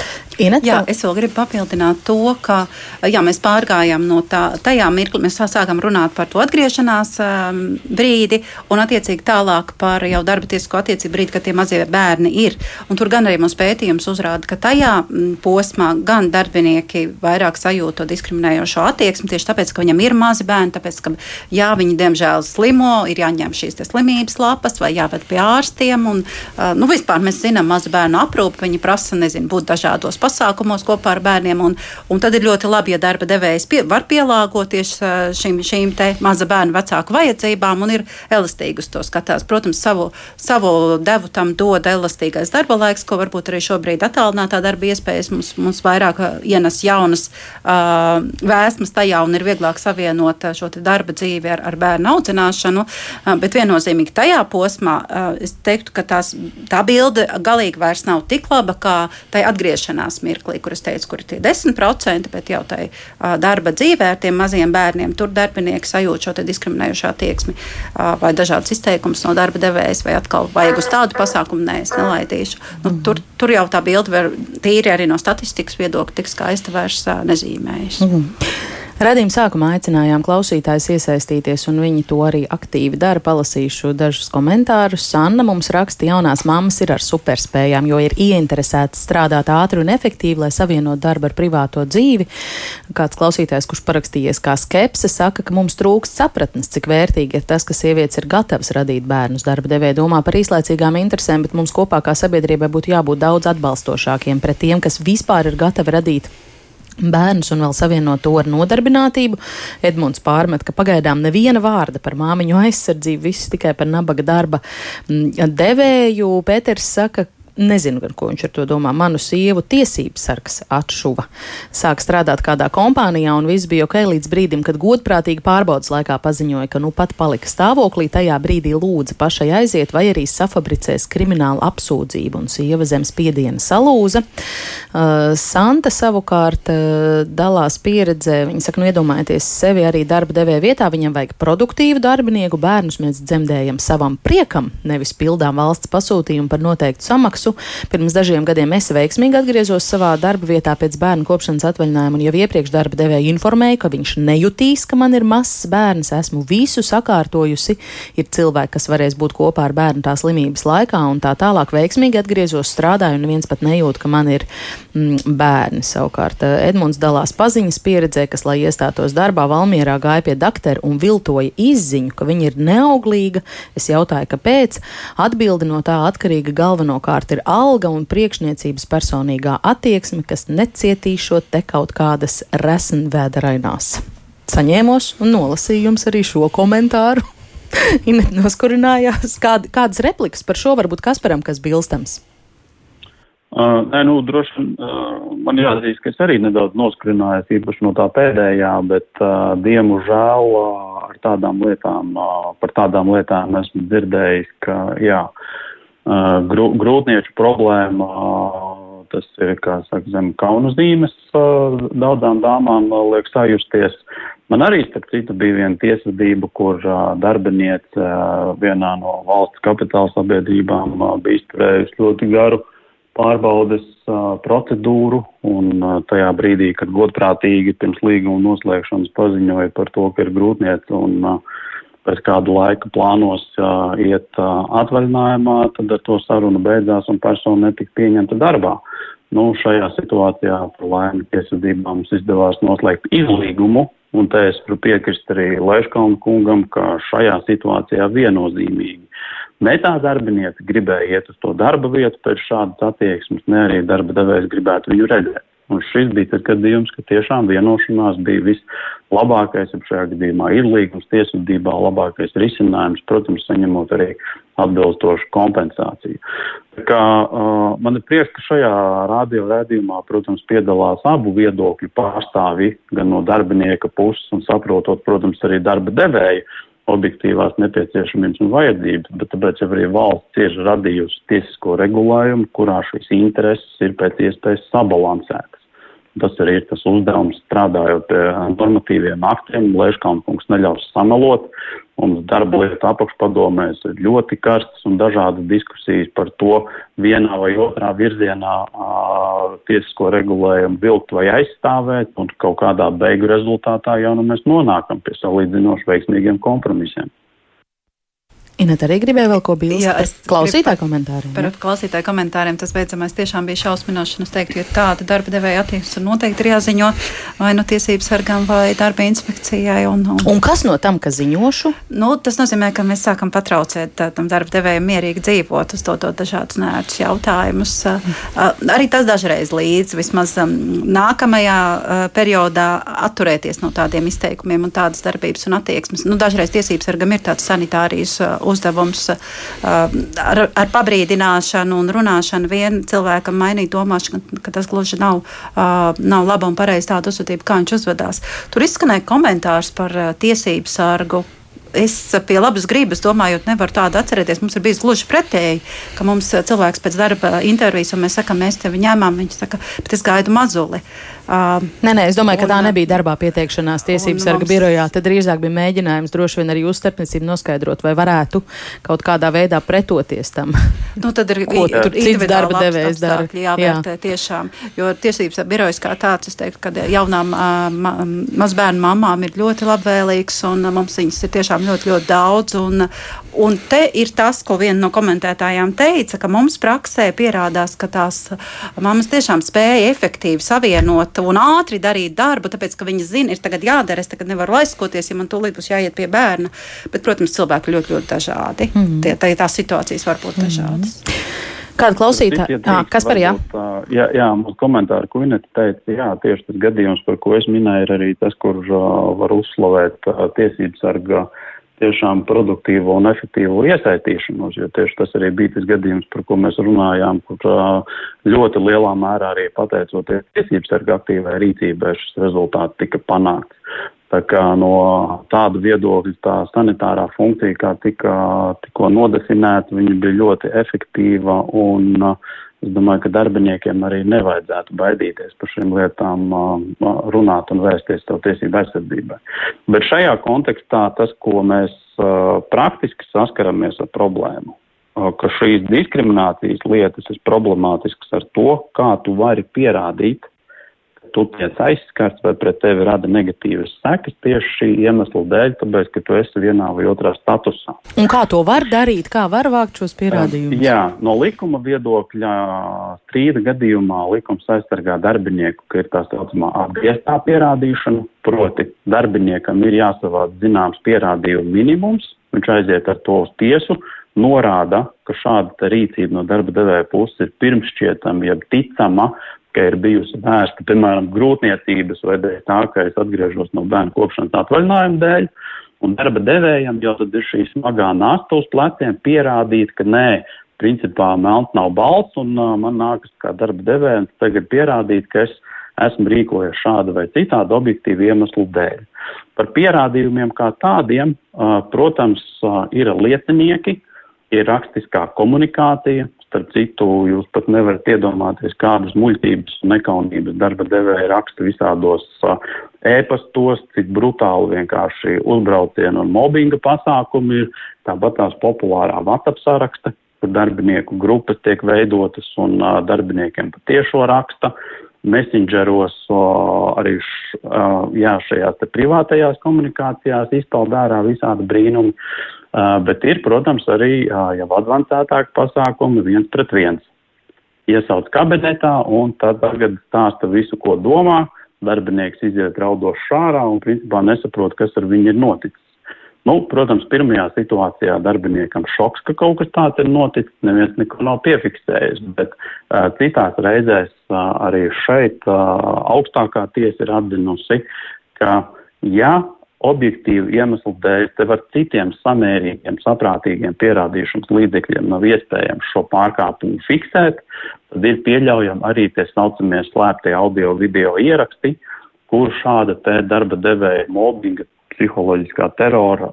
Speaker 2: Inet, jā, es vēl gribu papildināt to, ka jā, mēs pārgājām no tā, tajā mirklī, mēs sākām runāt par to atgriešanās um, brīdi un attiecīgi tālāk par jau darba tiesisko attiecību brīdi, kad tie mazie bērni ir. Un tur gan arī mums pētījums uzrāda, ka tajā posmā gan darbinieki vairāk sajūt to diskriminējošo attieksmi tieši tāpēc, ka viņam ir mazi bērni, tāpēc, ka jā, viņi diemžēl slimo, ir jāņem šīs slimības lapas vai jāved pie ārstiem. Un, uh, nu, vispār mēs zinām, mazu bērnu aprūpi viņi prasa, nezinu, būt dažādos pasākumos kopā ar bērniem. Un, un tad ir ļoti labi, ja darba devējs pie, var pielāgoties šīm šīm, šīm maza bērnu vecāku vajadzībām un ir elastīgi uz to skatās. Protams, savu, savu devu tam dod elastīgais darba laiks, ko varbūt arī šobrīd attālinātā darba iespējas mums, mums vairāk ienes jaunas uh, vēsmas tajā un ir vieglāk savienot šo darba dzīvi ar, ar bērnu audzināšanu. Uh, bet viennozīmīgi tajā posmā uh, es teiktu, ka tās, tā bilde galīgi vairs nav tik laba kā tai atgriešanās mirklī, kur es teicu, kur ir tie 10%, bet jau tai uh, darba dzīvē ar tiem maziem bērniem tur darbinieki sajūt šo diskriminējošo attieksmi vai dažādas izteikumus no darba devējas, vai atkal vajag uz tādu pasākumu, nē, es nelaidīšu. Nu, tur, tur jau tā bilde var tīri arī no statistikas viedokļa tik skaista vairs nezīmējas. Mm -hmm.
Speaker 1: Radījuma sākumā aicinājām klausītājus iesaistīties, un viņi to arī aktīvi dara. Palasīšu dažus komentārus. Anna mums raksta, jaunās mammas ir ar superspējām, jo ir ieinteresētas strādāt ātri un efektīvi, lai savienot darbu ar privāto dzīvi. Kāds klausītājs, kurš parakstījies kā skepse, saka, ka mums trūkst sapratnes, cik vērtīgi ir tas, ka sievietes ir gatavas radīt bērnus. Darba devēja domā par īslaicīgām interesēm, bet mums kopā kā sabiedrībai būtu jābūt daudz atbalstošākiem pret tiem, kas vispār ir gatavi radīt bērnus un vēl savienot to ar nodarbinātību. Edmunds pārmet, ka pagaidām neviena vārda par māmiņu aizsardzību, viss tikai par nabaga darba mm, devēju. Pēters saka, Nezinu, gan, ko viņš ar to domā. Manu sievu tiesības sargs atšuva. Sāk strādāt kādā kompānijā, un viss bija ok līdz brīdim, kad godprātīgi pārbaudas laikā paziņoja, ka nu pat palika stāvoklī. Tajā brīdī lūdza pašai aiziet, vai arī safabricēs kriminālu apsūdzību, un sieva zem spiediena salūza. Uh, Santa savukārt uh, dalās pieredzē. Viņa saka, nu iedomājieties sevi arī darba devēja vietā. Viņam vajag produktīvu darbinieku, bērnus mēs dzemdējam savam priekam, nevis pildām valsts pasūtījumu par noteiktu samaksu maksu. Pirms dažiem gadiem es veiksmīgi atgriezos savā darba vietā pēc bērnu kopšanas atvaļinājuma, un jau iepriekš darba devēja informēja, ka viņš nejutīs, ka man ir mazs bērns. Esmu visu sakārtojusi. Ir cilvēki, kas varēs būt kopā ar bērnu tā slimības laikā, un tā tālāk veiksmīgi atgriezos, strādāju, un neviens pat nejūt, ka man ir mm, bērni. Savukārt eh, Edmunds dalās paziņas pieredzē, kas, lai iestātos darbā, Valmierā gāja pie doktora un viltoja izziņu, ka viņa ir neauglīga. Es jautāju, kāpēc. Atbildi no tā atkarīga galvenokārt Savukārt ir alga un priekšniecības personīgā attieksme, kas necietīšot te kaut kādas resenvēderainās. Saņēmos un nolasīju jums arī šo komentāru. Inet noskurinājās. Kād, kādas replikas par šo varbūt Kasparam, kas bilstams?
Speaker 3: Uh, nē, nu, droši vien uh, man jāatzīst, ka es arī nedaudz noskrināju, īpaši no tā pēdējā, bet, uh, diemžēl, uh, ar tādām lietām, uh, par tādām lietām esmu dzirdējis, ka, jā, uh, grūtnieču problēma. Tas ir, saka, zem kaunu zīmes daudzām dāmām liek sajusties. Man arī, starp citu, bija viena tiesvedība, kur darbiniece vienā no valsts kapitāla sabiedrībām bija izturējusi ļoti garu pārbaudes procedūru, un tajā brīdī, kad godprātīgi pirms līguma noslēgšanas paziņoja par to, ka ir grūtniece un uh, pēc kādu laiku plānos uh, iet uh, atvaļinājumā, tad ar to sarunu beidzās un persona netika pieņemta darbā. Nu, šajā situācijā, par laimi, tiesvedībā mums izdevās noslēgt izlīgumu, un te es varu piekrist arī Leškalnu kungam, ka šajā situācijā viennozīmīgi ne tā darbiniece gribēja iet uz to darba vietu pēc šādas attieksmes, ne arī darba devējs gribētu viņu redzēt. Un šis bija tas gadījums, ka tiešām vienošanās bija vislabākais, ja šajā gadījumā ir līgums tiesvedībā labākais risinājums, protams, saņemot arī atbilstošu kompensāciju. Tā kā uh, man ir prieks, ka šajā radio rēdījumā, protams, piedalās abu viedokļu pārstāvi, gan no darbinieka puses un saprotot, protams, arī darba devēja objektīvās nepieciešamības un vajadzības, bet tāpēc jau arī valsts ir radījusi tiesisko regulējumu, kurā šīs intereses ir pēc iespējas sabalansētas. Tas arī ir tas uzdevums strādājot pie normatīviem aktiem. Lēškalnkungs neļaus samalot. Mums darba lietu apakšpadomēs ir ļoti karstas un dažādas diskusijas par to vienā vai otrā virzienā a, tiesisko regulējumu vilkt vai aizstāvēt, un kaut kādā beigu rezultātā jau nu mēs nonākam pie salīdzinoši veiksmīgiem kompromisiem.
Speaker 1: Inēt arī gribēja vēl ko bilst Jā, par klausītāju komentāriem.
Speaker 2: Par klausītāju komentāriem tas beidzamais tiešām bija šausminoši. Es teiktu, ja tāda darba devēja attieksme noteikti ir jāziņo vai no tiesības sargām vai darba inspekcijai. Un,
Speaker 1: un... un kas no tam, ka ziņošu?
Speaker 2: Nu, tas nozīmē, ka mēs sākam patraucēt tam darba devējiem mierīgi dzīvot, uzdodot dažādus nērtus jautājumus. Arī tas dažreiz līdz vismaz nākamajā periodā atturēties no tādiem izteikumiem un tādas darbības un attieksmes. Nu, dažreiz tiesības sargam ir tāds sanitārijas uzdevums uh, ar, ar pabrīdināšanu un runāšanu vien cilvēkam mainīt domāšanu, ka, tas gluži nav, uh, nav laba un pareiza tāda uzvedība, kā viņš uzvedās. Tur izskanēja komentārs par uh, tiesību sargu es pie labas gribas domājot, nevaru tādu atcerēties. Mums ir bijis gluži pretēji, ka mums cilvēks pēc darba intervijas, un mēs sakām, mēs tevi ņēmām, viņš saka, bet es gaidu mazuli.
Speaker 1: Uh, nē, nē, es domāju, un, ka tā nebija darbā pieteikšanās tiesības sarga mums... birojā. Tad drīzāk bija mēģinājums droši vien arī jūs starpniecību noskaidrot, vai varētu kaut kādā veidā pretoties tam.
Speaker 2: Nu, tad ir ko tur cits darba devējs dara. Jāvērtē jā. tiešām, jo tiesības birojas kā tāds, es teiktu, ka jaunām uh, ma mazbērnu mamām ir ļoti labvēlīgs un mums viņas ir tiešām ļoti, ļoti daudz. Un, un te ir tas, ko viena no komentētājām teica, ka mums praksē pierādās, ka tās mammas tiešām spēja efektīvi savienot un ātri darīt darbu, tāpēc, ka viņas zina, ir tagad jādara, es tagad nevaru aizskoties, ja man tūlīt būs jāiet pie bērna. Bet, protams, cilvēki ļoti, ļoti dažādi. Mm. Tie, tā, tās situācijas var būt dažādas. Mm.
Speaker 1: Kāda klausītāja? Jā, kas par jā?
Speaker 3: Jā, jā mums komentāri, ko Inete teica, jā, tieši tas gadījums, par ko es minēju, ir arī tas, kur uh, var uzslavēt uh, tiesības sargā. Tiešām produktīvu un efektīvu iesaistīšanos, jo tieši tas arī bija tas gadījums, par ko mēs runājām, kur ļoti lielā mērā arī pateicoties tiesības sarga aktīvai rīcībai šis rezultāts tika panākts. Tā kā no tāda viedokļa tā sanitārā funkcija, kā tika tikko nodefinēta, viņa bija ļoti efektīva un uh, Es domāju, ka darbiniekiem arī nevajadzētu baidīties par šīm lietām, runāt un vērsties savu tiesību aizsardzībai. Bet šajā kontekstā tas, ko mēs praktiski saskaramies ar problēmu, ka šīs diskriminācijas lietas ir problemātiskas ar to, kā tu vari pierādīt, tu tiec aizskarts vai pret tevi rada negatīvas sekas tieši šī iemesla dēļ, tāpēc, ka tu esi vienā vai otrā statusā.
Speaker 1: Un kā to var darīt, kā var vākt šos pierādījumus?
Speaker 3: Jā, no likuma viedokļa strīda gadījumā likums aizsargā darbinieku, ka ir tā saucamā apgrieztā pierādīšana, proti darbiniekam ir jāsavāc zināms pierādījumu minimums, viņš aiziet ar to uz tiesu, norāda, ka šāda rīcība no darba devēja puses ir pirmšķietama, jeb ticama, ka ir bijusi vērsta, piemēram, grūtniecības vai dēļ tā, ka es atgriežos no bērnu kopšanas atvaļinājuma dēļ, un darba devējam jau tad ir šī smagā nasta uz pleciem pierādīt, ka nē, principā melns nav balts, un uh, man nākas kā darba devējiem tagad pierādīt, ka es esmu rīkojies šāda vai citāda objektīva iemeslu dēļ. Par pierādījumiem kā tādiem, uh, protams, uh, ir liecinieki, ir rakstiskā komunikācija, Starp citu, jūs pat nevarat iedomāties, kādas muļķības un nekaunības darba devēja raksta visādos ēpastos, cik brutāli vienkārši uzbraucienu un mobbinga pasākumi ir. Tāpat tās populārā WhatsApp saraksta, kur darbinieku grupas tiek veidotas un uh, darbiniekiem patiešo raksta. Messengeros arī š, jā, šajās privātajās komunikācijās izpeld ārā visādi brīnumi. Bet ir, protams, arī jau advancētāki pasākumi viens pret viens. Iesauc kabinetā un tad tagad stāsta visu, ko domā. Darbinieks iziet raudoši šārā un principā nesaprot, kas ar viņu ir noticis. Nu, protams, pirmajā situācijā darbiniekam šoks, ka kaut kas tāds ir noticis, neviens neko nav piefiksējis, bet uh, citās reizēs uh, arī šeit uh, augstākā tiesa ir atzinusi, ka ja objektīvu iemeslu dēļ tev ar citiem samērīgiem, saprātīgiem pierādīšanas līdzekļiem nav iespējams šo pārkāpumu fiksēt, tad ir pieļaujami arī tie saucamie slēptie audio video ieraksti, kur šāda te darba devēja mobbinga, psiholoģiskā terora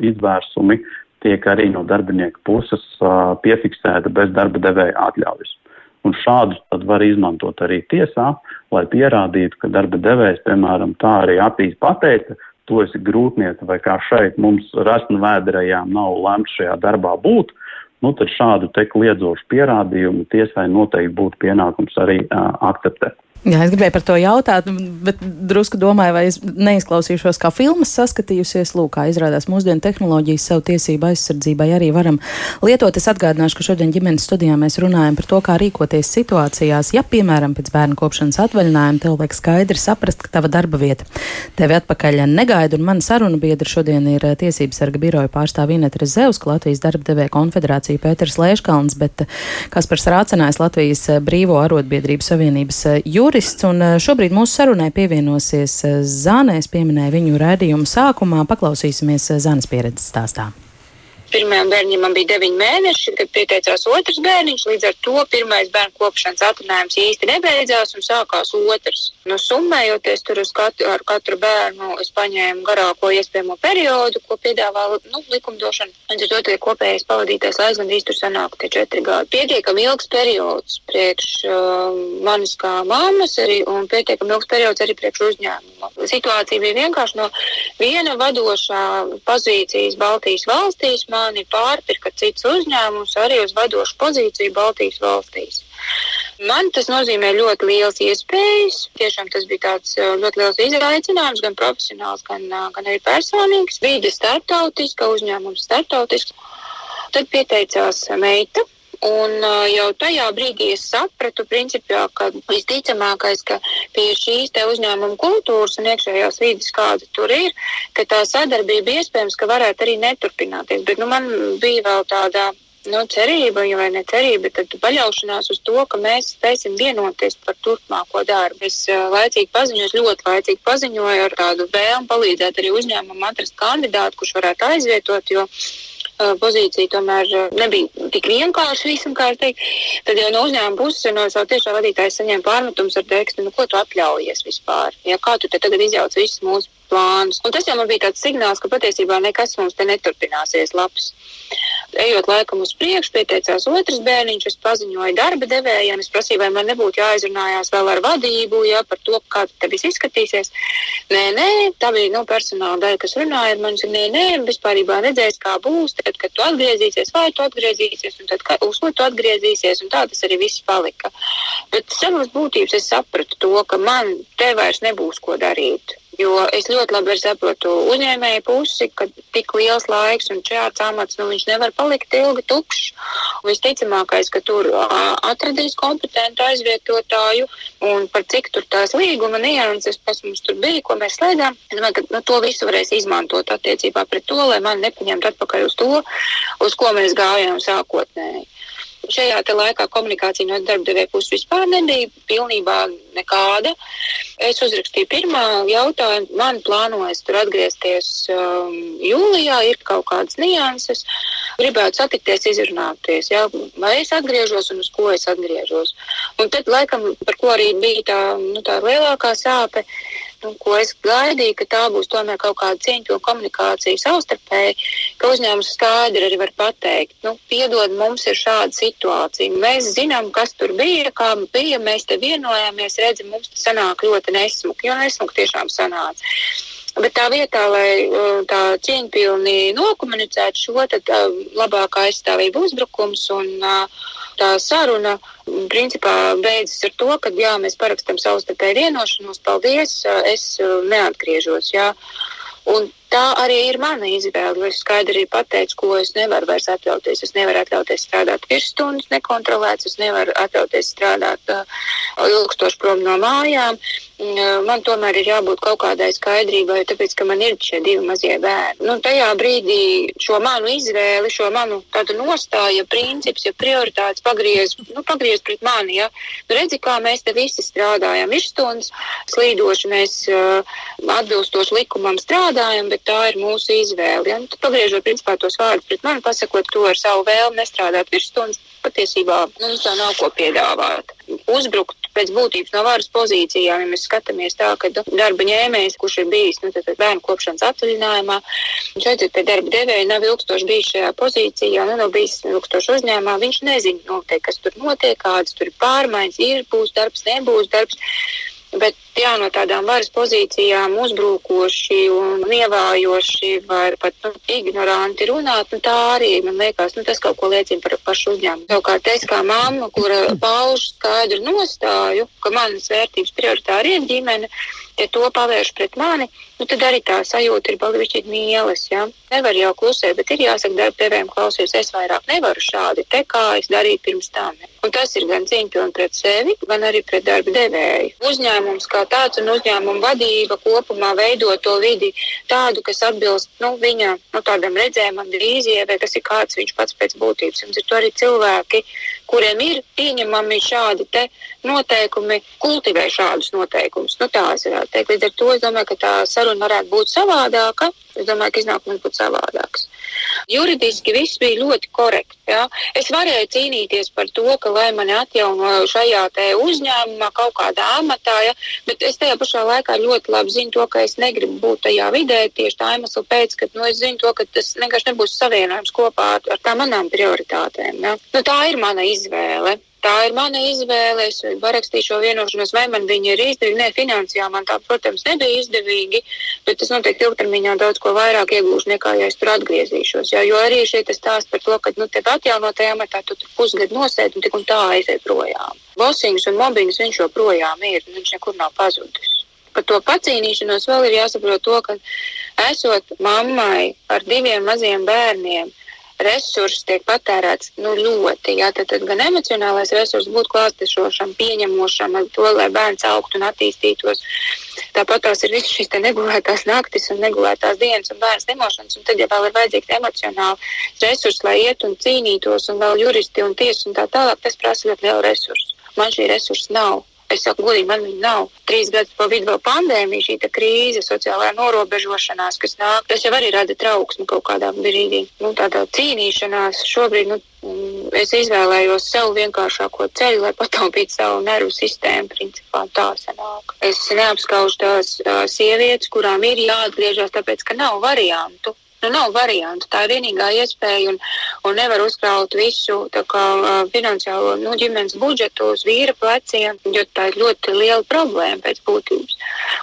Speaker 3: izvērsumi tiek arī no darbinieka puses piefiksēta bez darba devēja atļaujas. Un šādus tad var izmantot arī tiesā, lai pierādītu, ka darba devējs, piemēram, tā arī acīs pateica, tu esi grūtniece vai kā šeit mums rasnu vēderajām nav lemts šajā darbā būt, nu tad šādu te kliedzošu pierādījumu tiesai noteikti būtu pienākums arī uh, akceptēt.
Speaker 1: Jā, es gribēju par to jautāt, bet drusku domāju, vai es neizklausīšos kā filmas saskatījusies. Lūk, kā izrādās mūsdienu tehnoloģijas savu tiesību aizsardzībai arī varam lietot. Es atgādināšu, ka šodien ģimenes studijā mēs runājam par to, kā rīkoties situācijās, ja, piemēram, pēc bērnu kopšanas atvaļinājuma tev liek skaidri saprast, ka tava darba vieta tevi atpakaļ negaida. Un mana saruna biedra šodien ir eh, Tiesības sarga biroja pārstāvja Ineta Rezevska, Latvijas darba devēja konfederācija Pēters Lēškalns, bet eh, Kaspars Rācenājs Latvijas eh, Brīvo arotbiedrību savienības jūras jurists, un eh, šobrīd mūsu sarunai pievienosies eh, Zāne. Es pieminēju viņu redzējumu sākumā. Paklausīsimies eh, Zānes pieredzes stāstā.
Speaker 5: Pirmajam bērnam bija 9 mēneši, kad pieteicās otrs bērniņš. Līdz ar to pirmais bērnu kopšanas atvaļinājums īsti nebeidzās un sākās otrs. Nu, summējoties tur katru, ar katru bērnu, es paņēmu garāko iespējamo periodu, ko piedāvā nu, likumdošana. Līdz ar to tie kopējais pavadītais laiks gandrīz tur sanāk tie četri gadi. Pietiekami ilgs periods priekš uh, manis kā mammas arī, un pietiekami ilgs periods arī priekš uzņēmuma. Situācija bija vienkārši no viena vadošā pozīcijas Baltijas valstīs. Man mani pārpirka cits uzņēmums arī uz vadošu pozīciju Baltijas valstīs. Man tas nozīmē ļoti liels iespējas. Tiešām tas bija tāds uh, ļoti liels izaicinājums, gan profesionāls, gan, uh, gan arī personīgs. Vīde startautiska, uzņēmums startautisks. Tad pieteicās meita, Un uh, jau tajā brīdī es sapratu, principā, ka visticamākais, ka pie šīs uzņēmuma kultūras un iekšējās vidas, kāda tur ir, ka tā sadarbība iespējams, ka varētu arī neturpināties. Bet nu, man bija vēl tāda nu, cerība, vai ne cerība, tad paļaušanās uz to, ka mēs spēsim vienoties par turpmāko darbu. Es uh, laicīgi paziņoju, ļoti laicīgi paziņoju ar tādu vēlmu palīdzēt arī uzņēmumam atrast kandidātu, kurš varētu aizvietot, jo pozīcija tomēr nebija tik vienkārša visam kārtīgi. Tad jau no uzņēmuma puses no savu tiešā vadītāja saņēma pārmetumus ar tekstu, nu, ko tu atļaujies vispār. Ja, kā tu te tagad izjauc visus mūsu plānus. Un tas jau man bija tāds signāls, ka patiesībā nekas mums te neturpināsies labs. Ejot laikam uz priekšu, pieteicās otrs bērniņš, es paziņoju darba devējiem, es prasīju, vai man nebūtu jāizrunājās vēl ar vadību, ja par to, kā tas viss izskatīsies. Nē, nē, tā bija nu, personāla daļa, kas runāja ar mani. Nē, nē, vispārībā redzēs, kā būs, tad, kad tu atgriezīsies, vai tu atgriezīsies, un tad, kā, uz ko tu atgriezīsies, un tā tas arī viss palika. Bet savas būtības es sapratu to, ka man te vairs nebūs ko darīt. Jo es ļoti labi saprotu uzņēmēju pusi, ka tik liels laiks un šāds amats nu, nevar palikt ilgi tukšs. Visticamākais, ka tur atradīs kompetentu aizvietotāju un par cik tur tās līguma nianses, kas mums tur bija, ko mēs slēdzām. Es domāju, ka nu, to visu varēs izmantot attiecībā pret to, lai man nepaņemtu atpakaļ uz to, uz ko mēs gājām sākotnēji šajā laikā komunikācija no darbdevēja puses vispār nebija pilnībā nekāda. Es uzrakstīju pirmā jautājumu, man plānojas tur atgriezties um, jūlijā, ir kaut kādas nianses. Gribētu satikties, izrunāties, jā, vai es atgriežos un uz ko es atgriežos. Un tad, laikam, par ko arī bija tā, nu, tā lielākā sāpe, nu, ko es gaidīju, ka tā būs tomēr kaut kāda cieņpilna komunikācija savstarpēji, ka uzņēmums skaidri arī var pateikt, nu, piedod, mums ir šāda situācija. Mēs zinām, kas tur bija, kā bija, mēs te vienojāmies, redzam, mums tas sanāk ļoti nesmuki, jo nesmuki tiešām sanāca. Bet tā vietā, lai uh, tā cieņpilni nokomunicētu šo, tad uh, labākā aizstāvība uzbrukums un uh, tā saruna principā beidzas ar to, ka jā, mēs parakstam savstarpēju vienošanos, paldies, es neatgriežos. Jā. Un tā arī ir mana izvēle. Es skaidri pateicu, ko es nevaru vairs atļauties. Es nevaru atļauties strādāt virsstundas nekontrolēts, es nevaru atļauties strādāt uh, ilgstoši prom no mājām. Uh, man tomēr ir jābūt kaut kādai skaidrībai, tāpēc, ka man ir šie divi mazie bērni. Nu, tajā brīdī šo manu izvēli, šo manu nostāju, princips, ja prioritātes pagriez, nu, pagriez pret mani. Ja? Nu, redzi, kā mēs te visi strādājam, virsstundas slīdoši, mēs uh, atbilstoši likumam strādājam, bet bet tā ir mūsu izvēle. Ja? Nu, tad pagriežot principā tos vārdus pret mani, pasakot to ar savu vēlmi nestrādāt virsstundas, patiesībā mums tā nav ko piedāvāt. Uzbrukt pēc būtības no varas pozīcijām, ja mēs skatāmies tā, ka darba ņēmējs, kurš ir bijis nu, bērnu kopšanas atvaļinājumā, šeit pie darba devēja nav ilgstoši bijis šajā pozīcijā, nu, nav bijis ilgstoši uzņēmumā, viņš nezina noteikti, kas tur notiek, kādas tur ir pārmaiņas, ir, būs darbs, nebūs darbs. Bet jā, no tādām varas pozīcijām uzbrukoši un nievājoši vai pat nu, ignoranti runāt, nu, tā arī man liekas, nu, tas kaut ko liecina par pašu uzņēmumu. Savukārt es kā mamma, kura pauž skaidru nostāju, ka manas vērtības prioritāri ir ģimene, ja to pavērš pret mani, nu, tad arī tā sajūta ir balvišķīgi mīlas. Ja? Nevar jau klusēt, bet ir jāsaka darba devējiem klausies, es vairāk nevaru šādi te, kā es darīju pirms tam. Un tas ir gan cīņpilni pret sevi, gan arī pret darba devēju. Uzņēmums kā tāds un uzņēmuma vadība kopumā veido to vidi tādu, kas atbilst nu, viņa nu, tādam redzējumam, vīzijai, vai kas ir kāds viņš pats pēc būtības. Un ir arī cilvēki, kuriem ir pieņemami šādi noteikumi, kultivē šādus noteikumus. Nu, tā es varētu teikt. Līdz ar to es domāju, ka tā saruna varētu būt savādāka. Es domāju, ka iznākums būtu savādāks. Juridiski viss bija ļoti korekti. Ja? Es varēju cīnīties par to, ka lai mani atjauno šajā uzņēmumā, kaut kādā amatā, ja? bet es tajā pašā laikā ļoti labi zinu to, ka es negribu būt tajā vidē tieši tā iemesla pēc, ka nu, es zinu to, ka tas vienkārši nebūs savienojums kopā ar, ar tām manām prioritātēm. Ja? Nu, tā ir mana izvēle. Tā ir mana izvēle. Es parakstīju šo vienošanos, vai man viņa ir izdevīga. Nē, finansiāli man tā, protams, nebija izdevīgi, bet es noteikti ilgtermiņā daudz ko vairāk iegūšu nekā, ja es tur atgriezīšos. Jā, jo arī šeit tas stāsta par to, ka nu, tev atjaunotajā amatā tu tur pusgadu nosēdi un tik un tā aiziet projām. Bosings un mobbings viņš joprojām ir, viņš nekur nav pazudis. Par to pacīnīšanos vēl ir jāsaprot to, ka esot mammai ar diviem maziem bērniem, resurss tiek patērēts nu, ļoti. Jā, tad, tad gan emocionālais resurss būtu klātešošam, pieņemošam, to, lai bērns augtu un attīstītos. Tāpat tās ir visas šīs negulētās naktis un negulētās dienas un bērns nemošanas. Un tad, ja vēl ir vajadzīgs emocionāls resurss, lai iet un cīnītos, un vēl juristi un tiesas un tā tālāk, tas prasa ļoti lielu resursu. Man šī resursa nav. Es saku, godīgi, man viņa nav. Trīs gadus pa vidu vēl pandēmija, šī krīze, sociālā norobežošanās, kas nāk, tas jau arī rada trauksmi kaut kādā brīdī. Nu, tādā cīnīšanās šobrīd, nu, mm, es izvēlējos sev vienkāršāko ceļu, lai pataupītu savu nervu sistēmu, principā tā sanāk. Es neapskaužu tās uh, sievietes, kurām ir jāatgriežas, tāpēc, ka nav variantu. Nu, nav variantu. Tā ir vienīgā iespēja, un, un nevar uzkraut visu kā, finansiālo nu, ģimenes budžetu uz vīra pleciem, jo tā ir ļoti liela problēma pēc būtības.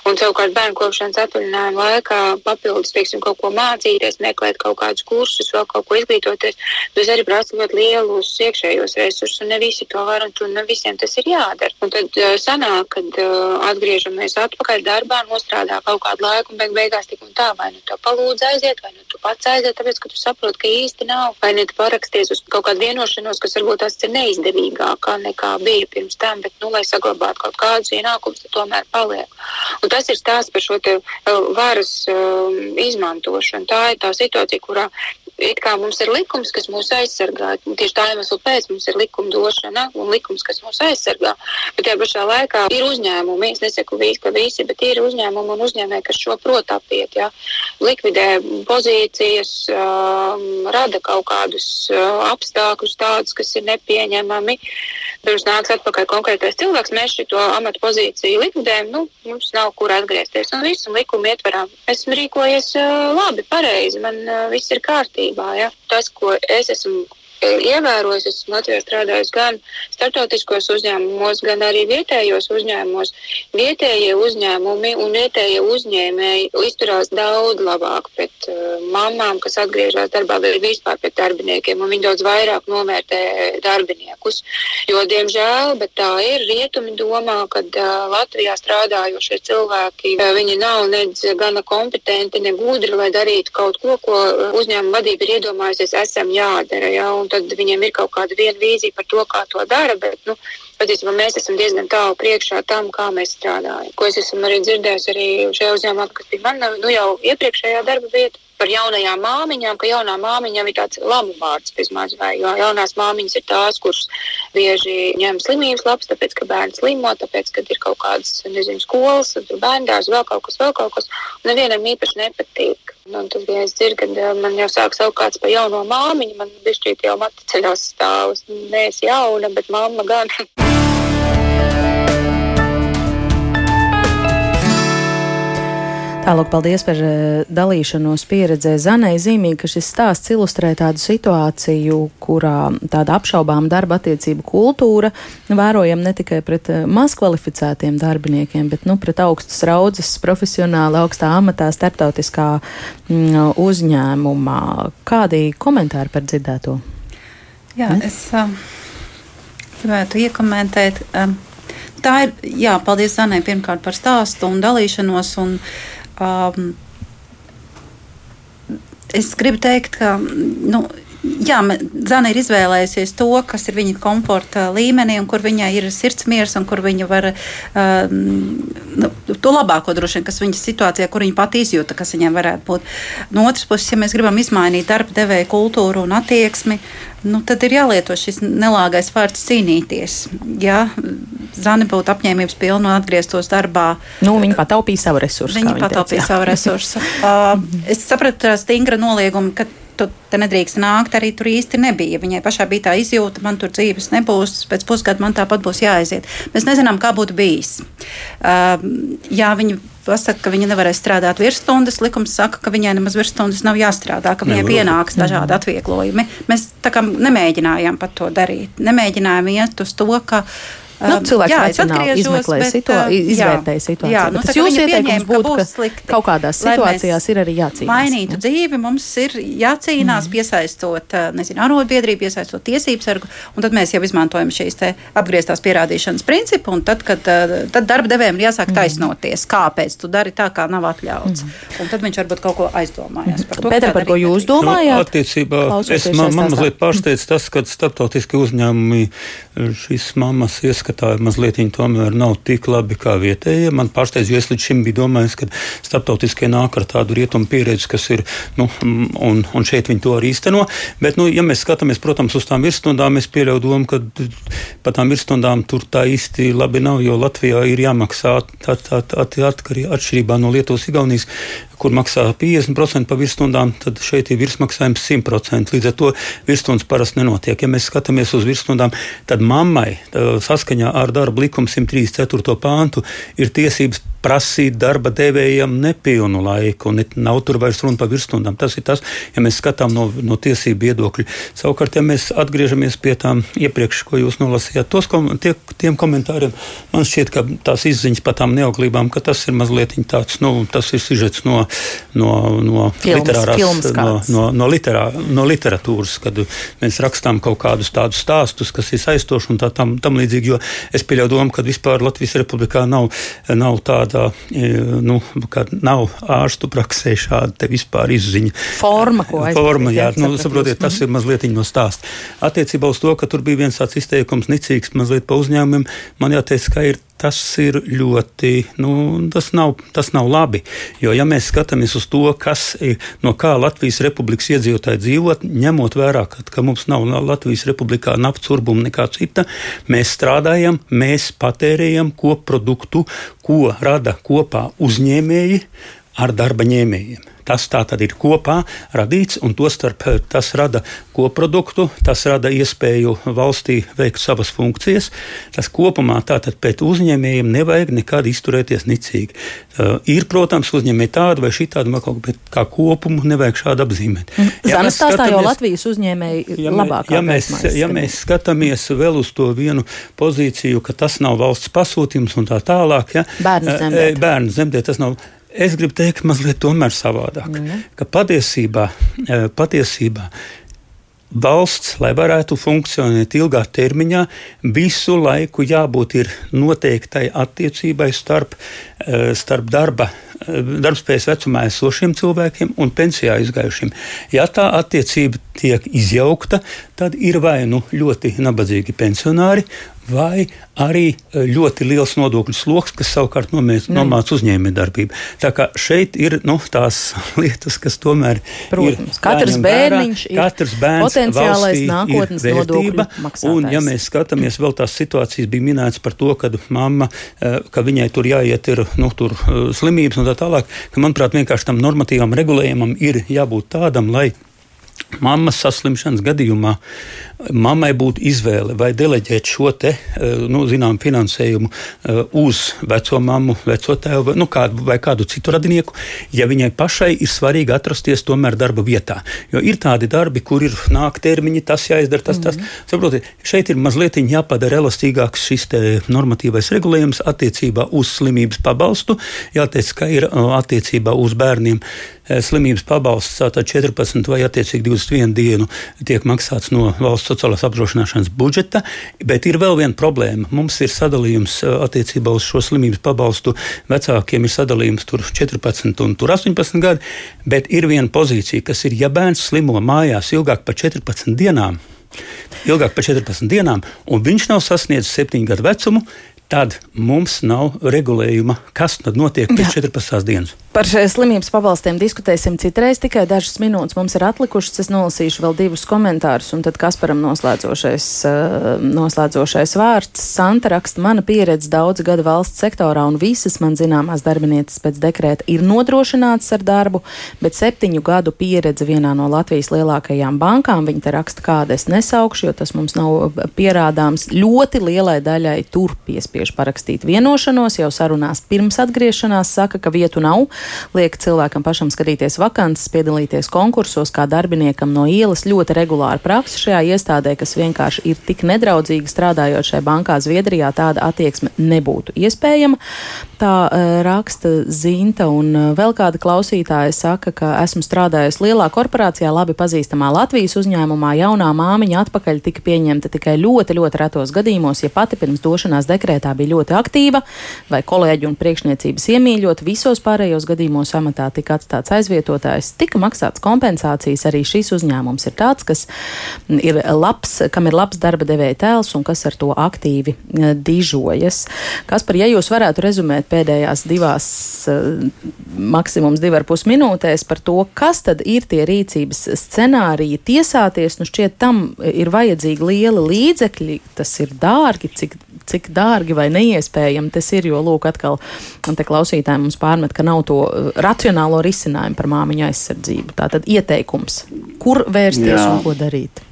Speaker 5: Un savukārt bērnu kopšanas atvaļinājuma laikā papildus, teiksim, kaut ko mācīties, meklēt kaut kādus kursus, vēl kaut ko izglītoties, tas arī prasa ļoti lielus iekšējos resursus, un ne visi to var, un ne visiem tas ir jādara. Un tad uh, sanāk, kad uh, atgriežamies atpakaļ darbā, nostrādā kaut kādu laiku, un beig beigās tik un tā, vai nu to palūdz aiziet, vai nu tu pats aiziet, tāpēc, ka tu saproti, ka īsti nav. Vai ne tu paraksties uz kaut kādu vienošanos, kas varbūt tās ir neizdevīgākā nekā bija pirms tam, bet, nu, lai saglabātu kaut kādus ienākumus, tad tomēr paliek. Un tas ir stāsts par šo te uh, varas um, izmantošanu. Tā ir tā situācija, kurā it kā mums ir likums, kas mūs aizsargā. Tieši tā iemesla pēc mums ir likuma došana un likums, kas mūs aizsargā. Bet tajā pašā laikā ir uzņēmumi, es nesaku visi, ka visi, bet ir uzņēmumi un uzņēmēji, kas šo prot apiet. Ja? Likvidē pozīcijas, um, rada kaut kādus uh, apstākļus tādus, kas ir nepieņemami. Pirms nāks atpakaļ konkrētais cilvēks, mēs šo amatu pozīciju likvidējam, nu, mums nav kur atgriezties. Un visu likumu ietverā esmu rīkojies uh, labi, pareizi, man uh, viss ir kārtībā kārtībā. Ja? Tas, ko es esmu ievērojis, esmu Latvijā strādājis gan startautiskos uzņēmumos, gan arī vietējos uzņēmumos. Vietējie uzņēmumi un vietējie uzņēmēji izturās daudz labāk pret uh, mamām, kas atgriežas darbā, vai vispār pret darbiniekiem, viņi daudz vairāk novērtē darbiniekus. Jo, diemžēl, bet tā ir, rietumi domā, ka uh, Latvijā strādājošie cilvēki, uh, nav nedz gana kompetenti, ne gudri, lai darītu kaut ko, ko uzņēmuma vadība ir iedomājusies, esam jādara. Ja? Un tad viņiem ir kaut kāda viena vīzija par to, kā to dara. Bet, nu, patiesībā mēs esam diezgan tālu priekšā tam, kā mēs strādājam. Ko es esmu arī dzirdējis arī šajā uzņēmumā, kas bija man nu, jau iepriekšējā darba vieta par jaunajām māmiņām, ka jaunām māmiņām ir tāds labu vārds vismaz, vai jo jaunās māmiņas ir tās, kuras bieži ņem slimības labs, tāpēc, ka bērns slimo, tāpēc, ka ir kaut kādas, nezinu, skolas, bērndārs, vēl kaut kas, vēl kaut kas, un nevienam īpaši nepatīk. Un tad, ja es dzirdu, ka man jau sāk saukt kāds par jauno māmiņu, man bišķīt jau mati ceļos stāvus. Nē, es jauna, bet mamma gan.
Speaker 1: Tālāk, paldies par dalīšanos pieredzē. Zanai zīmīgi, ka šis stāsts ilustrē tādu situāciju, kurā tāda apšaubām darba attiecību kultūra vērojam ne tikai pret mazkvalificētiem darbiniekiem, bet nu, pret augstas raudzes, profesionāli augstā amatā, starptautiskā mm, uzņēmumā. Kādi komentāri par dzirdēto?
Speaker 2: Jā, ne? es uh, gribētu iekomentēt. Uh, tā ir, jā, paldies Zanai pirmkārt par stāstu un dalīšanos. Un, um, es gribu teikt, ka nu, jā, Zana ir izvēlējusies to, kas ir viņa komforta līmenī, un kur viņai ir sirdsmiers, un kur viņa var uh, nu, to labāko droši vien, kas viņas situācijā, kur viņa pati izjūta, kas viņai varētu būt. No otras puses, ja mēs gribam izmainīt darba devēja kultūru un attieksmi, nu, tad ir jālieto šis nelāgais vārds cīnīties. Ja Zana būtu apņēmības pilna un atgrieztos darbā,
Speaker 1: nu, viņa pataupīja savu resursu.
Speaker 2: Viņa pataupīja savu resursu. uh, es sapratu stingra nolieguma, ka tu te nedrīkst nākt, arī tur īsti nebija. Viņai pašai bija tā izjūta, man tur dzīves nebūs, pēc pusgada man tāpat būs jāaiziet. Mēs nezinām, kā būtu bijis. Uh, jā, viņi pasaka, ka viņa nevarēs strādāt virsstundas. Likums saka, ka viņai nemaz virsstundas nav jāstrādā, ka viņai pienāks dažādi atvieglojumi. Mēs tā kā nemēģinājām pat to darīt. Nemēģinājām iet uz to, ka
Speaker 1: Nu, cilvēks jā, racionāli izmeklē situāciju, izvērtēja situāciju. Jā, nu, tas jūsu ieteikums būtu, ka slikti, kaut kādās situācijās ir arī jācīnās.
Speaker 2: Mainītu ne? dzīvi, mums ir jācīnās, mm. piesaistot, nezinu, arotbiedrību, piesaistot tiesību sargu, un tad mēs jau izmantojam šīs te apgrieztās pierādīšanas principu, un tad, kad tad darba devējiem ir jāsāk mm. taisnoties, kāpēc tu dari tā, kā nav atļauts. Mm. Un tad viņš varbūt kaut ko aizdomājās par to.
Speaker 1: Pēter, par ko jūs domājāt?
Speaker 4: Nu, attiecībā, es, man, man mazliet pārsteidz tas, ka starptautiski uzņēmumi šīs mammas ieskatās izskatā mazliet tomēr nav tik labi kā vietējie. Man pārsteidz, jo es līdz šim biju domājis, ka starptautiskie nāk ar tādu rietumu pieredzi, kas ir, nu, un, un šeit viņi to arī īsteno. Bet, nu, ja mēs skatāmies, protams, uz tām virsstundām, es pieļauju domu, ka par tām virsstundām tur tā īsti labi nav, jo Latvijā ir jāmaksā atkarībā atšķirībā no Lietuvas, Igaunijas kur maksā 50% par virsstundām, tad šeit ir virsmaksājums 100%. Līdz ar to virsstundas parasti nenotiek. Ja mēs skatāmies uz virsstundām, tad mammai saskaņā ar darba likumu 134. pāntu ir tiesības prasīt darba devējiem nepilnu laiku. Ne, nav tur vairs runa par virsstundām. Tas ir tas, ja mēs skatām no, no tiesību viedokļa. Savukārt, ja mēs atgriežamies pie tām iepriekš, ko jūs nolasījāt, tos kom, tie, tiem komentāriem, man šķiet, ka tās izziņas par tām neauglībām, ka tas ir mazliet tāds, nu, tas ir sižets no, no, no films, literārās, films no, no, no, literā, no literatūras, kad mēs rakstām kaut kādus tādus stāstus, kas ir saistoši un tā tam, tam līdzīgi, jo es pieļauju domu, ka vispār Latvijas republikā nav, nav tāda e, nu, ka nav ārstu praksē šāda vispār izziņa.
Speaker 1: Forma, ko aizpildīt.
Speaker 4: Forma, jā, nu, saprotiet, tas ir mazliet no stāsta. Attiecībā uz to, ka tur bija viens tāds izteikums, nicīgs mazliet pa uzņēmumiem, man jāteic, ka ir tas ir ļoti, nu, tas nav, tas nav labi. Jo, ja mēs skatāmies uz to, kas, no kā Latvijas republikas iedzīvotāji dzīvo, ņemot vērā, ka, ka mums nav Latvijas republikā naftas urbuma nekā cita, mēs strādājam, mēs patērējam koproduktu, ko rada kopā uzņēmēji ar darba ņēmējiem. Tas tā tad ir kopā radīts, un tostarp eh, tas rada koproduktu, tas rada iespēju valstī veikt savas funkcijas. Tas kopumā tātad pēc uzņēmējiem nevajag nekad izturēties nicīgi. Uh, ir, protams, uzņēmēji tādi vai šitādi, bet kā kopumu nevajag šādi apzīmēt.
Speaker 1: Mm. Ja Zanas stāstā jau Latvijas uzņēmēji ja labāk.
Speaker 4: Ja mēs, ja mēs skatāmies vēl uz to vienu pozīciju, ka tas nav valsts pasūtījums un tā tālāk, ja,
Speaker 1: bērnu eh, zemdē.
Speaker 4: Bērnu zemdē tas nav Es gribu teikt, mazliet tomēr savādāk. Mm. Ka patiesībā, eh, patiesībā valsts, lai varētu funkcionēt ilgā termiņā, visu laiku jābūt noteiktai attiecībai starp, starp darba, eh, darbspējas vecumā esošiem cilvēkiem un pensijā izgājušiem. Ja tā attiecība tiek izjaukta, tad ir vai nu ļoti nabadzīgi pensionāri, vai arī e, ļoti liels nodokļu sloks, kas savukārt mm. nomāca uzņēmējdarbību. Tā kā šeit ir nu, tās lietas, kas tomēr
Speaker 1: Protams, ir. Katrs bērniņš
Speaker 4: vērā, katrs bērns potenciālais nākotnes vērtība. Un, ja mēs skatāmies, vēl tās situācijas bija minētas par to, ka mamma, ka viņai tur jāiet ir nu, tur, e, slimības un tā tālāk, ka, manuprāt, vienkārši tam normatīvam regulējumam ir jābūt tādam, lai mammas saslimšanas gadījumā mammai būtu izvēle vai deleģēt šo te, nu, zinām, finansējumu uz veco mammu, veco tēvu nu, kādu, vai kādu citu radinieku, ja viņai pašai ir svarīgi atrasties tomēr darba vietā. Jo ir tādi darbi, kur ir nāk termiņi, tas jāizdara, tas, tas. Mm. Saprotiet, šeit ir mazliet jāpadara elastīgāks šis normatīvais regulējums attiecībā uz slimības pabalstu. Jāteic, ka ir attiecībā uz bērniem slimības pabalsts tātad 14 vai attiecīgi 21 dienu tiek maksāts no valsts sociālās apdrošināšanas budžeta, bet ir vēl viena problēma. Mums ir sadalījums attiecībā uz šo slimības pabalstu. Vecākiem ir sadalījums tur 14 un tur 18 gadi, bet ir viena pozīcija, kas ir, ja bērns slimo mājās ilgāk par 14 dienām, ilgāk par 14 dienām, un viņš nav sasniedzis 7 gadu vecumu, tad mums nav regulējuma, kas tad notiek pēc 14 dienas.
Speaker 1: Par slimības pabalstiem diskutēsim citreiz, tikai dažas minūtes mums ir atlikušas. Es nolasīšu vēl divus komentārus, un tad Kasparam noslēdzošais, uh, noslēdzošais vārds. Santa raksta, mana pieredze daudz gadu valsts sektorā, un visas man zināmās darbinieces pēc dekrēta ir nodrošinātas ar darbu, bet septiņu gadu pieredze vienā no Latvijas lielākajām bankām, viņa te raksta, kāda es nesaukšu, jo tas mums nav pierādāms, ļoti lielai daļai tur piespiež parakstīt vienošanos, jau sarunās pirms atgriešanās saka, ka vietu nav liek cilvēkam pašam skatīties vakances, piedalīties konkursos kā darbiniekam no ielas. Ļoti regulāra praksa šajā iestādē, kas vienkārši ir tik nedraudzīga strādājot šajā bankā Zviedrijā, tāda attieksme nebūtu iespējama. Tā uh, raksta Zinta, un uh, vēl kāda klausītāja saka, ka esmu strādājusi lielā korporācijā, labi pazīstamā Latvijas uzņēmumā. Jaunā māmiņa atpakaļ tika pieņemta tikai ļoti, ļoti retos gadījumos, ja pati pirms došanās dekrētā bija ļoti aktīva vai kolēģi un priekšniecības iemīļot. Visos pārējos gadījumos amatā tika atstāts aizvietotājs, tika maksāts kompensācijas. Arī šis uzņēmums ir tāds, kas ir labs, kam ir labs darba devēja tēls un kas ar to aktīvi uh, dižojas. Kas par, ja jūs varētu rezumēt pēdējās divās, eh, maksimums divi ar pus minūtēs par to, kas tad ir tie rīcības scenāriji tiesāties. Nu šķiet, tam ir vajadzīgi lieli līdzekļi, tas ir dārgi, cik, cik dārgi vai neiespējami tas ir, jo, lūk, atkal te klausītājiem mums pārmet, ka nav to racionālo risinājumu par māmiņu aizsardzību. Tātad ieteikums, kur vērsties Jā. un ko darīt?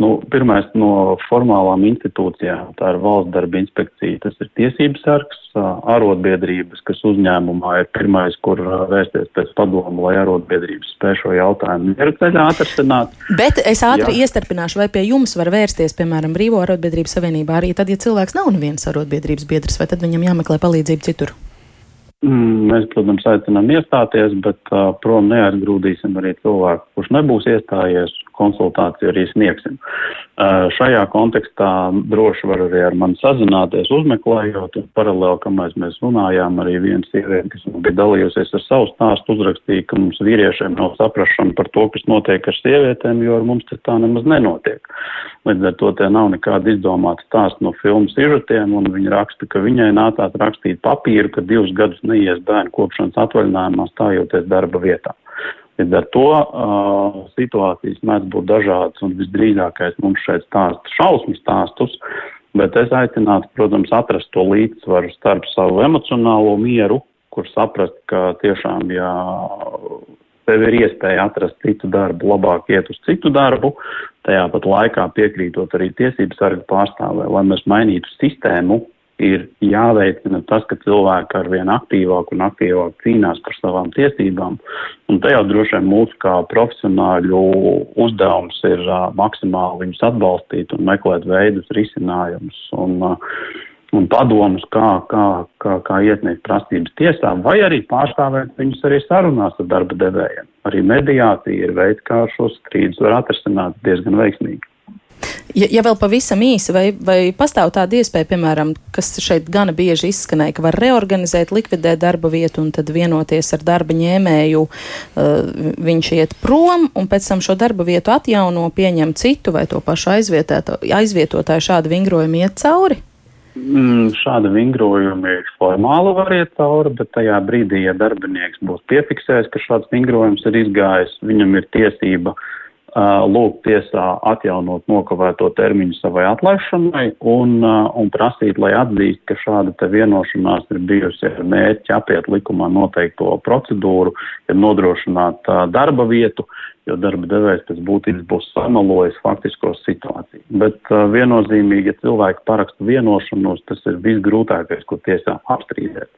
Speaker 3: Nu, pirmais no formālām institūcijām, tā ir valsts darba inspekcija, tas ir tiesības sargs, arotbiedrības, kas uzņēmumā ir pirmais, kur vērsties pēc padomu, lai arotbiedrības spēj šo jautājumu mieru ceļā atrasināt.
Speaker 1: Bet es ātri Jā. iestarpināšu, vai pie jums var vērsties, piemēram, Brīvo arotbiedrības savienībā arī tad, ja cilvēks nav nevienas arotbiedrības biedrs, vai tad viņam jāmeklē palīdzību citur?
Speaker 3: Mm, mēs, protams, aicinām iestāties, bet, uh, prom, neaizgrūdīsim arī cilvēku, kurš nebūs iestājies, konsultāciju arī sniegsim. Uh, šajā kontekstā droši var arī ar mani sazināties, uzmeklējot, un paralēli, kamēr mēs runājām, arī viena sieviete, kas bija dalījusies ar savu stāstu, uzrakstīja, ka mums vīriešiem nav saprašana par to, kas notiek ar sievietēm, jo ar mums tas tā nemaz nenotiek. Līdz ar to te nav nekāda izdomāta stāsta no filmu sižetiem, un viņa raksta, ka viņai nācās rakstīt papīru, ka divus gadus neies bērnu kopšanas atvaļinājumā stājoties darba vietā. Līdz ar to uh, situācijas mēdz būt dažādas, un visdrīzākais mums šeit stāsta šausmu stāstus, bet es aicinātu, protams, atrast to līdzsvaru starp savu emocionālo mieru, kur saprast, ka tiešām, ja tev ir iespēja atrast citu darbu, labāk iet uz citu darbu, tajā pat laikā piekrītot arī tiesības sargu pārstāvē, lai mēs mainītu sistēmu, ir jāveicina tas, ka cilvēki ar vien aktīvāk un aktīvāk cīnās par savām tiesībām. Un jau droši vien mūsu kā profesionāļu uzdevums ir uh, maksimāli viņus atbalstīt un meklēt veidus, risinājumus. Un, uh, un padomus, kā, kā, kā, kā iesniegt prasības tiesām, vai arī pārstāvēt viņus arī sarunās ar darba devējiem. Arī mediācija ir veids, kā šos strīdus var atrisināt diezgan veiksmīgi.
Speaker 1: Ja, ja vēl pavisam īsi, vai, vai pastāv tāda iespēja, piemēram, kas šeit gana bieži izskanēja, ka var reorganizēt, likvidēt darba vietu un tad vienoties ar darba ņēmēju, uh, viņš iet prom un pēc tam šo darba vietu atjauno, pieņem citu vai to pašu aizvietotāju šādu vingrojumu iet cauri?
Speaker 3: Mm, šāda vingrojuma ir formāli var iet cauri, bet tajā brīdī, ja darbinieks būs piefiksējis, ka šāds vingrojums ir izgājis, viņam ir tiesība uh, lūgt tiesā atjaunot nokavēto termiņu savai atlaišanai un, uh, un prasīt, lai atzīst, ka šāda te vienošanās ir bijusi ar mērķi apiet likumā noteikto procedūru, ir nodrošināt uh, darba vietu, jo darba devējs pēc būtības būs samalojis faktisko situāciju. Bet uh, viennozīmīgi, ja cilvēki paraksta vienošanos, tas ir visgrūtākais, ko tiesā apstrīdēt.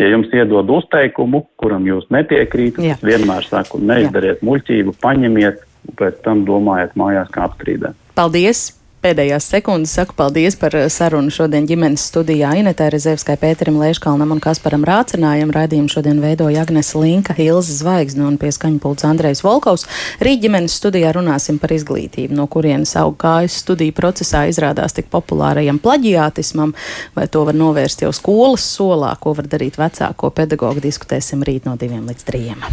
Speaker 3: Ja jums iedod uzteikumu, kuram jūs nepiekrītat, vienmēr saku, neizdariet Jā. muļķību, paņemiet, pēc tam domājiet mājās, kā apstrīdēt.
Speaker 1: Paldies! pēdējās sekundes saku paldies par eh, sarunu šodien ģimenes studijā Inetē Rezevskai, Pēterim Leiškalnam un Kasparam Rācinājam. Raidījumu šodien veidoja Agnese Linka, Hilza Zvaigzne un pie skaņa pults Andrejs Volkovs. Rīt ģimenes studijā runāsim par izglītību, no kurienes aug kājas studiju procesā izrādās tik populārajam plaģiātismam, vai to var novērst jau skolas solā, ko var darīt vecāko pedagogu, diskutēsim rīt no diviem līdz trījiem.